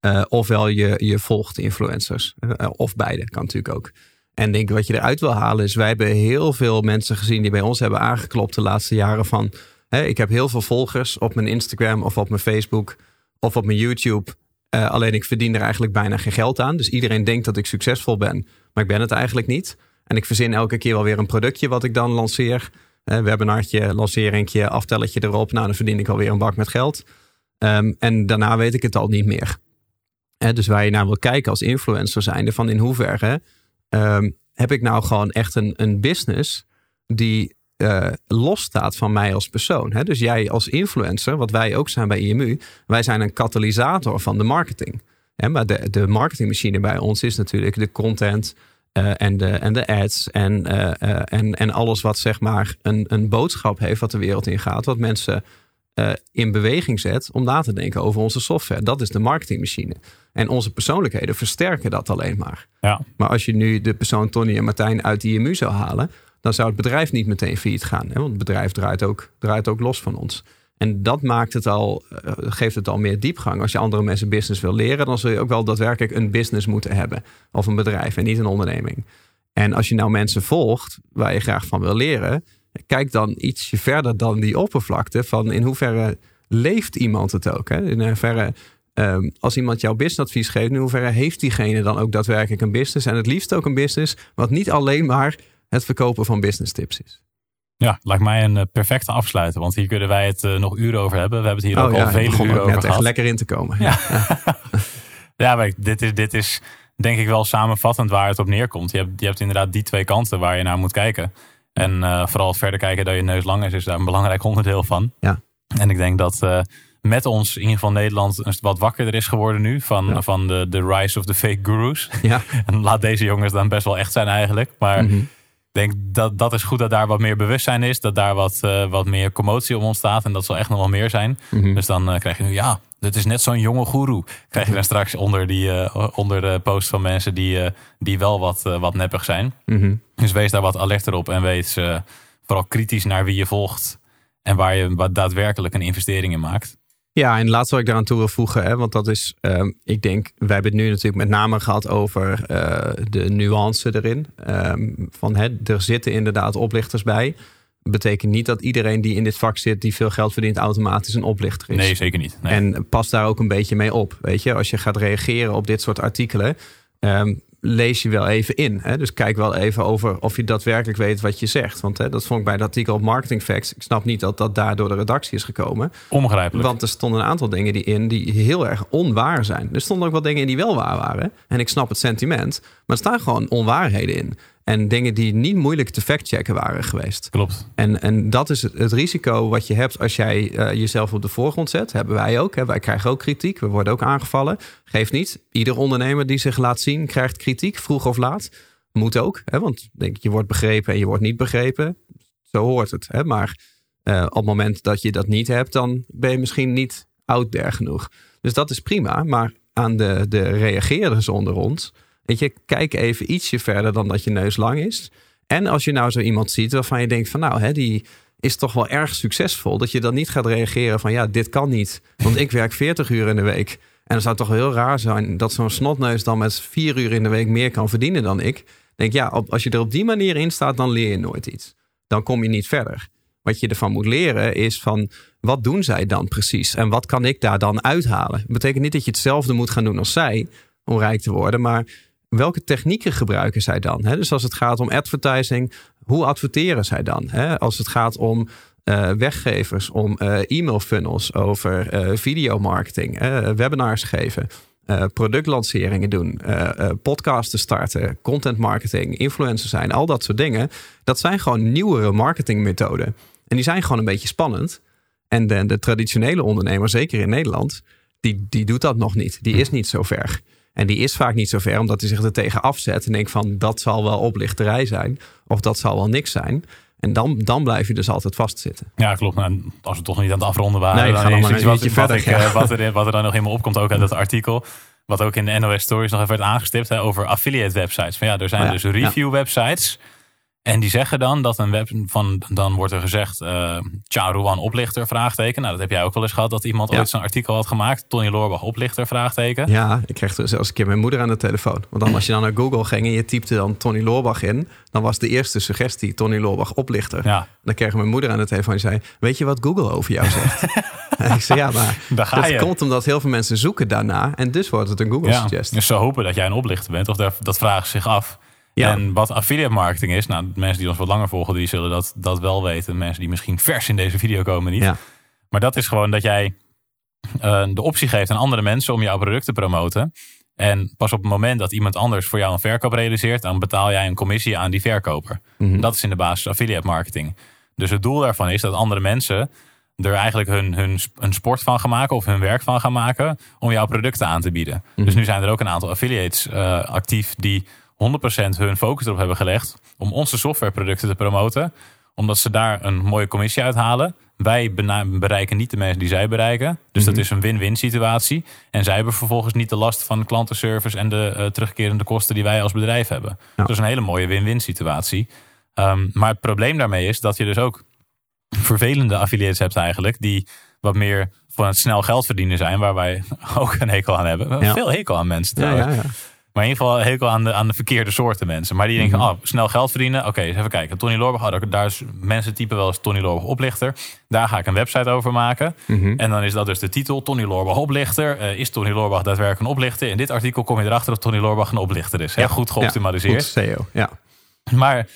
uh, ofwel je, je volgt influencers. of beide, kan natuurlijk ook. En denk wat je eruit wil halen is, wij hebben heel veel mensen gezien die bij ons hebben aangeklopt de laatste jaren van, hè, ik heb heel veel volgers op mijn Instagram of op mijn Facebook of op mijn YouTube. alleen ik verdien er eigenlijk bijna geen geld aan. Dus iedereen denkt dat ik succesvol ben, maar ik ben het eigenlijk niet. En ik verzin elke keer wel weer een productje wat ik dan lanceer. Uh, webinartje, lanceringje, aftelletje erop. Nou, dan verdien ik alweer een bak met geld. Ehm, en daarna weet ik het al niet meer. dus waar je naar wil kijken als influencer zijnde, van in hoeverre ehm, heb ik nou gewoon echt een, een business die uh, los staat van mij als persoon. Dus jij als influencer, wat wij ook zijn bij IMU, wij zijn een katalysator van de marketing. maar de, de marketingmachine bij ons is natuurlijk de content, uh, en, de, en de ads en, uh, en, en alles wat zeg maar een, een boodschap heeft wat de wereld in gaat. Wat mensen in beweging zet om na te denken over onze software. Dat is de marketingmachine. En onze persoonlijkheden versterken dat alleen maar. Ja. Maar als je nu de persoon Tony en Martijn uit die IMU zou halen, dan zou het bedrijf niet meteen failliet gaan. Hè? Want het bedrijf draait ook, draait ook los van ons. En dat maakt het al, eh, geeft het al meer diepgang. Als je andere mensen business wil leren, dan zul je ook wel daadwerkelijk een business moeten hebben. Of een bedrijf en niet een onderneming. En als je nou mensen volgt waar je graag van wil leren, kijk dan ietsje verder dan die oppervlakte van in hoeverre leeft iemand het ook. Hè? In hoeverre, um, als iemand jouw businessadvies geeft, in hoeverre heeft diegene dan ook daadwerkelijk een business en het liefst ook een business wat niet alleen maar het verkopen van business tips is. Ja, lijkt mij een eh, perfecte afsluiten. Want hier kunnen wij het uh, nog uren over hebben. We hebben het hier oh, ook al vele uren over gehad. echt lekker in te komen. Ja, ja. maar dit is, dit is denk ik wel samenvattend waar het op neerkomt. Je hebt, je hebt inderdaad die twee kanten waar je naar moet kijken. En uh, vooral verder kijken dat je neus lang is, is daar een belangrijk onderdeel van. Ja. En ik denk dat uh, met ons, in ieder geval Nederland, wat wakkerder is geworden nu. Van, ja. van de, de rise of the fake gurus. Ja. en laat deze jongens dan best wel echt zijn eigenlijk. Maar mm -hmm denk dat dat is goed dat daar wat meer bewustzijn is. Dat daar wat, uh, wat meer commotie om ontstaat. En dat zal echt nog wel meer zijn. Mm -hmm. Dus dan uh, krijg je nu, ja, dit is net zo'n jonge goeroe. Krijg je dan straks onder, die, uh, onder de post van mensen die, die wel wat, wat neppig zijn. Mm -hmm. Dus wees daar wat alerter op. En wees vooral kritisch naar wie je volgt. En waar je wat daadwerkelijk een investering in maakt. Ja, en laatst wat ik daaraan toe wil voegen, hè, want dat is, uh, ik denk, wij hebben het nu natuurlijk met name gehad over uh, de nuance erin. Um, van hè, er zitten inderdaad oplichters bij. Betekent niet dat iedereen die in dit vak zit, die veel geld verdient, automatisch een oplichter is. Nee, zeker niet. Nee. En pas daar ook een beetje mee op. Weet je, als je gaat reageren op dit soort artikelen. Um, lees je wel even in. Hè? Dus kijk wel even over of je daadwerkelijk weet wat je zegt. Want hè, dat vond ik bij het artikel op Marketing Facts. Ik snap niet dat dat daar door de redactie is gekomen. Onbegrijpelijk. Want er stonden een aantal dingen die in die heel erg onwaar zijn. Er stonden ook wel dingen in die wel waar waren. En ik snap het sentiment. Maar er staan gewoon onwaarheden in. En dingen die niet moeilijk te factchecken waren geweest. Klopt. En, en dat is het, het risico wat je hebt als jij uh, jezelf op de voorgrond zet. Hebben wij ook. Hè? Wij krijgen ook kritiek. We worden ook aangevallen. Geeft niet. Ieder ondernemer die zich laat zien, krijgt kritiek, vroeg of laat. Moet ook. Hè? Want denk, je wordt begrepen en je wordt niet begrepen. Zo hoort het. Hè? Maar uh, op het moment dat je dat niet hebt, dan ben je misschien niet out there genoeg. Dus dat is prima. Maar aan de, de reageerders onder ons Weet je, kijk even ietsje verder dan dat je neus lang is. En als je nou zo iemand ziet waarvan je denkt van nou, hè, die is toch wel erg succesvol. Dat je dan niet gaat reageren van ja, dit kan niet. Want ik werk 40 uur in de week. En het zou toch heel raar zijn dat zo'n snotneus dan met vier uur in de week meer kan verdienen dan ik. Denk ja, als je er op die manier in staat, dan leer je nooit iets. Dan kom je niet verder. Wat je ervan moet leren is van wat doen zij dan precies? En wat kan ik daar dan uithalen? Dat betekent niet dat je hetzelfde moet gaan doen als zij om rijk te worden. Maar welke technieken gebruiken zij dan? Dus als het gaat om advertising, hoe adverteren zij dan? Als het gaat om uh, weggevers, om uh, e-mail funnels, over uh, videomarketing, webinars geven. productlanceringen doen, podcasten starten, content marketing, influencer zijn, al dat soort dingen. Dat zijn gewoon nieuwere marketingmethoden. En die zijn gewoon een beetje spannend. En de, de traditionele ondernemer, zeker in Nederland, die, die doet dat nog niet. Die is niet zo ver. En die is vaak niet zo ver, omdat hij zich er tegen afzet en denkt van dat zal wel oplichterij zijn. Of dat zal wel niks zijn. En dan, dan blijf je dus altijd vastzitten. Ja, klopt. Nou, als we toch niet aan het afronden waren, nee, dan is iets wat, verder, ik, ja. wat, er, wat er dan nog helemaal opkomt, ook uit dat artikel. Wat ook in de NOS Stories nog even werd aangestipt hè, over affiliate websites. Van ja, er zijn oh dus review websites. En die zeggen dan dat een web van dan wordt er gezegd uh, Charuan oplichter vraagteken. Nou, dat heb jij ook wel eens gehad dat iemand ooit zo'n artikel had gemaakt. Tony Loorbach oplichter vraagteken. Ja, ik kreeg zelfs een keer mijn moeder aan de telefoon. Want dan als je dan naar Google ging en je typte dan Tony Loorbach in, dan was de eerste suggestie Tony Loorbach oplichter. Ja. Dan kreeg mijn moeder aan de telefoon en zei: "Weet je wat Google over jou zegt?" en ik zei: "Ja, maar dat komt omdat heel veel mensen zoeken daarna en dus wordt het een Google ja, suggestie." Dus ze hopen dat jij een oplichter bent of dat, dat vragen zich af. Ja. En wat affiliate marketing is, nou, mensen die ons wat langer volgen, die zullen dat, dat wel weten. Mensen die misschien vers in deze video komen niet. Ja. Maar dat is gewoon dat jij uh, de optie geeft aan andere mensen om jouw product te promoten. En pas op het moment dat iemand anders voor jou een verkoop realiseert, dan betaal jij een commissie aan die verkoper. Mm Dat is in de basis affiliate marketing. Dus het doel daarvan is dat andere mensen er eigenlijk hun, hun, hun sport van gaan maken of hun werk van gaan maken om jouw producten aan te bieden. Mhm. Dus nu zijn er ook een aantal affiliates uh, actief die 100% hun focus erop hebben gelegd om onze softwareproducten te promoten. Omdat ze daar een mooie commissie uithalen. Wij bereiken niet de mensen die zij bereiken. Dus dat mhm. is een win-win situatie. En zij hebben vervolgens niet de last van klantenservice en de uh, terugkerende kosten die wij als bedrijf hebben. Ja. Dat is een hele mooie win-win situatie. Um, maar het probleem daarmee is dat je dus ook vervelende affiliates hebt eigenlijk. Die wat meer van het snel geld verdienen zijn. Waar wij ook een hekel aan hebben. Ja. Veel hekel aan mensen trouwens. Ja, maar in ieder geval hekel aan de, aan de verkeerde soorten mensen. Maar die denken, mhm. oh, snel geld verdienen. Oké, even kijken. Tony Loorbach, oh, daar is mensen typen wel eens Tony Loorbach oplichter. Daar ga ik een website over maken. Mhm. En dan is dat dus de titel, Tony Loorbach oplichter. Uh, is Tony Loorbach daadwerkelijk een oplichter? In dit artikel kom je erachter dat Tony Loorbach een oplichter is. Ja, goed geoptimaliseerd. Ja, goed SEO, ja. Maar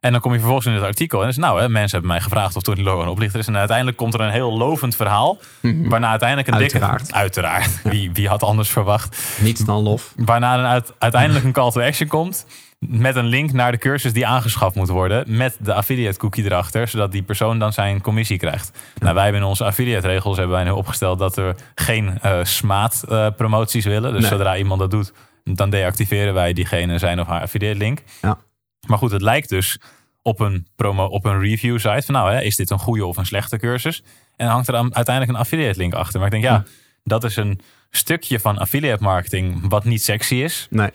en dan kom je vervolgens in het artikel. En is nou, hè, mensen hebben mij gevraagd of Tony Logan een oplichter is. En uiteindelijk komt er een heel lovend verhaal. Mhm. Waarna uiteindelijk een uiteraard. dikke... Uiteraard. Wie, wie had anders verwacht? Niets dan lof. Waarna een uiteindelijk een call to action komt. Met een link naar de cursus die aangeschaft moet worden. Met de affiliate cookie erachter. Zodat die persoon dan zijn commissie krijgt. Nou, wij hebben in onze affiliate regels hebben wij nu opgesteld dat we geen uh, smaad uh, promoties willen. Dus zodra iemand dat doet, dan deactiveren wij diegene zijn of haar affiliate link. Ja. Maar goed, het lijkt dus op een, promo, op een review site van nou, hè, is dit een goede of een slechte cursus? En hangt er dan uiteindelijk een affiliate link achter. Maar ik denk, ja, dat is een stukje van affiliate marketing wat niet sexy is. Nee.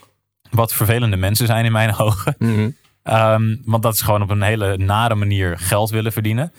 Wat vervelende mensen zijn in mijn ogen. Mhm. Ehm, want dat is gewoon op een hele nare manier geld willen verdienen.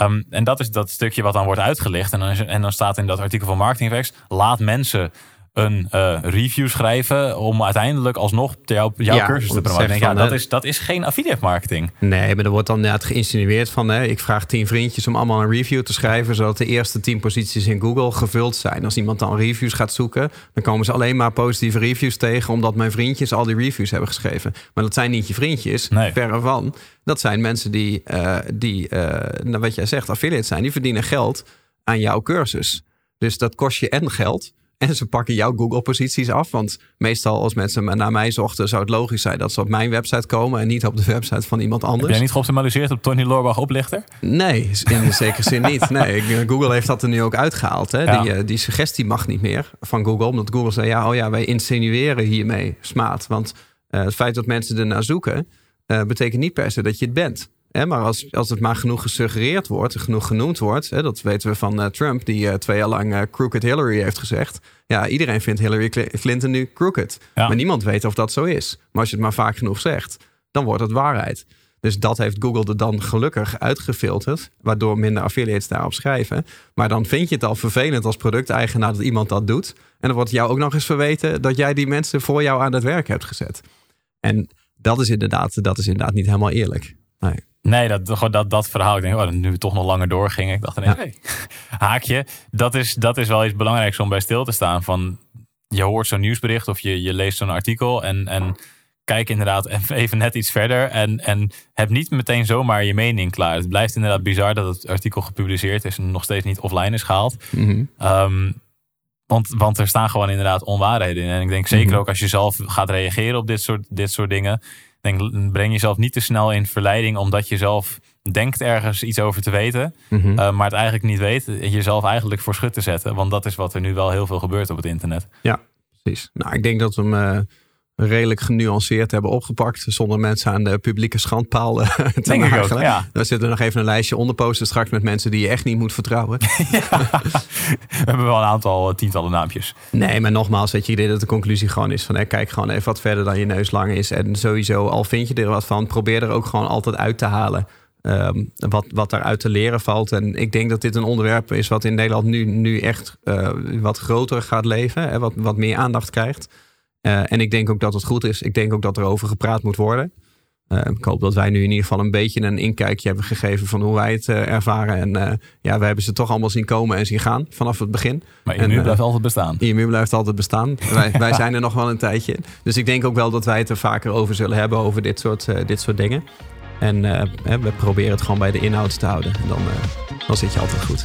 Um, en dat is dat stukje wat dan wordt uitgelicht. En dan, en dan staat in dat artikel van Marketing Effects: laat mensen een uh, review schrijven om uiteindelijk alsnog jouw, cursus te promoten. Ja, dat, is, dat is geen affiliate marketing. Nee, maar er wordt dan net geïnsinueerd van... Hè, ik vraag tien vriendjes om allemaal een review te schrijven... zodat de eerste tien posities in Google gevuld zijn. Als iemand dan reviews gaat zoeken... dan komen ze alleen maar positieve reviews tegen... omdat mijn vriendjes al die reviews hebben geschreven. Maar dat zijn niet je vriendjes, nee. verre van. Dat zijn mensen die, uh, die uh, nou, wat jij zegt, affiliate zijn. Die verdienen geld aan jouw cursus. Dus dat kost je en geld... En ze pakken jouw Google-posities af. Want meestal als mensen naar mij zochten, zou het logisch zijn dat ze op mijn website komen en niet op de website van iemand anders. Heb jij niet geoptimaliseerd op Tony Lorbach oplichter? Nee, in zekere zin niet. Nee, Google heeft dat er nu ook uitgehaald. Hè? Die, eh, die suggestie mag niet meer van Google. Omdat Google zei, ja, oh ja, wij insinueren hiermee smaad. Want uh, het feit dat mensen ernaar zoeken, uh, betekent niet per se dat je het bent maar als, als het maar genoeg gesuggereerd wordt, genoeg genoemd wordt, hè, dat weten we van uh, Trump, die uh, twee jaar lang uh, crooked Hillary heeft gezegd. Ja, iedereen vindt Hillary Clinton nu crooked. Maar niemand weet of dat zo is. Maar als je het maar vaak genoeg zegt, dan wordt het waarheid. Dus dat heeft Google er dan gelukkig uitgefilterd, waardoor minder affiliates daarop schrijven. Maar dan vind je het al vervelend als producteigenaar dat iemand dat doet. En dan wordt jou ook nog eens verweten dat jij die mensen voor jou aan het werk hebt gezet. En dat is inderdaad, dat is inderdaad niet helemaal eerlijk. Nee. Nee, dat, dat, dat verhaal. Ik denk, oh, nu we toch nog langer doorgingen. Ik dacht, nee, haakje. Dat is, dat is wel iets belangrijks om bij stil te staan. Van, je hoort zo'n nieuwsbericht of je, je leest zo'n artikel. En, en kijk inderdaad even net iets verder. En, en heb niet meteen zomaar je mening klaar. Het blijft inderdaad bizar dat het artikel gepubliceerd is en nog steeds niet offline is gehaald. Mhm. Ehm, Want, want er staan gewoon inderdaad onwaarheden in. En ik denk zeker ook als je zelf gaat reageren op dit soort, dit soort dingen. Denk, breng jezelf niet te snel in verleiding omdat je zelf denkt ergens iets over te weten, Mhm. eh, maar het eigenlijk niet weet. en Jezelf eigenlijk voor schut te zetten. Want dat is wat er nu wel heel veel gebeurt op het internet. Ja, precies. Nou, ik denk dat we hem eh, redelijk genuanceerd hebben opgepakt. Zonder mensen aan de publieke schandpaal te Denk nagelen. ja. Daar zit er nog even een lijstje onder posten straks met mensen die je echt niet moet vertrouwen. We hebben wel een aantal eh, tientallen naampjes. Nee, maar nogmaals, weet je, ik denk dat de conclusie gewoon is van hè, kijk gewoon even wat verder dan je neus lang is. En sowieso, al vind je er wat van, probeer er ook gewoon altijd uit te halen. ehm, wat, wat daaruit te leren valt. En ik denk dat dit een onderwerp is wat in Nederland nu, nu echt eh, wat groter gaat leven. Hè, wat, wat meer aandacht krijgt. Eh, en ik denk ook dat het goed is. Ik denk ook dat er over gepraat moet worden. Eh, ik hoop dat wij nu in ieder geval een beetje een inkijkje hebben gegeven van hoe wij het eh, ervaren. En ja, we hebben ze toch allemaal zien komen en zien gaan vanaf het begin. Maar En, eh, blijft altijd bestaan. IMU blijft altijd bestaan. wij, wij zijn er nog wel een tijdje. Dus ik denk ook wel dat wij het er vaker over zullen hebben, over dit soort, dit soort dingen. En we proberen het gewoon bij de inhoud te houden. En dan, dan zit je altijd goed.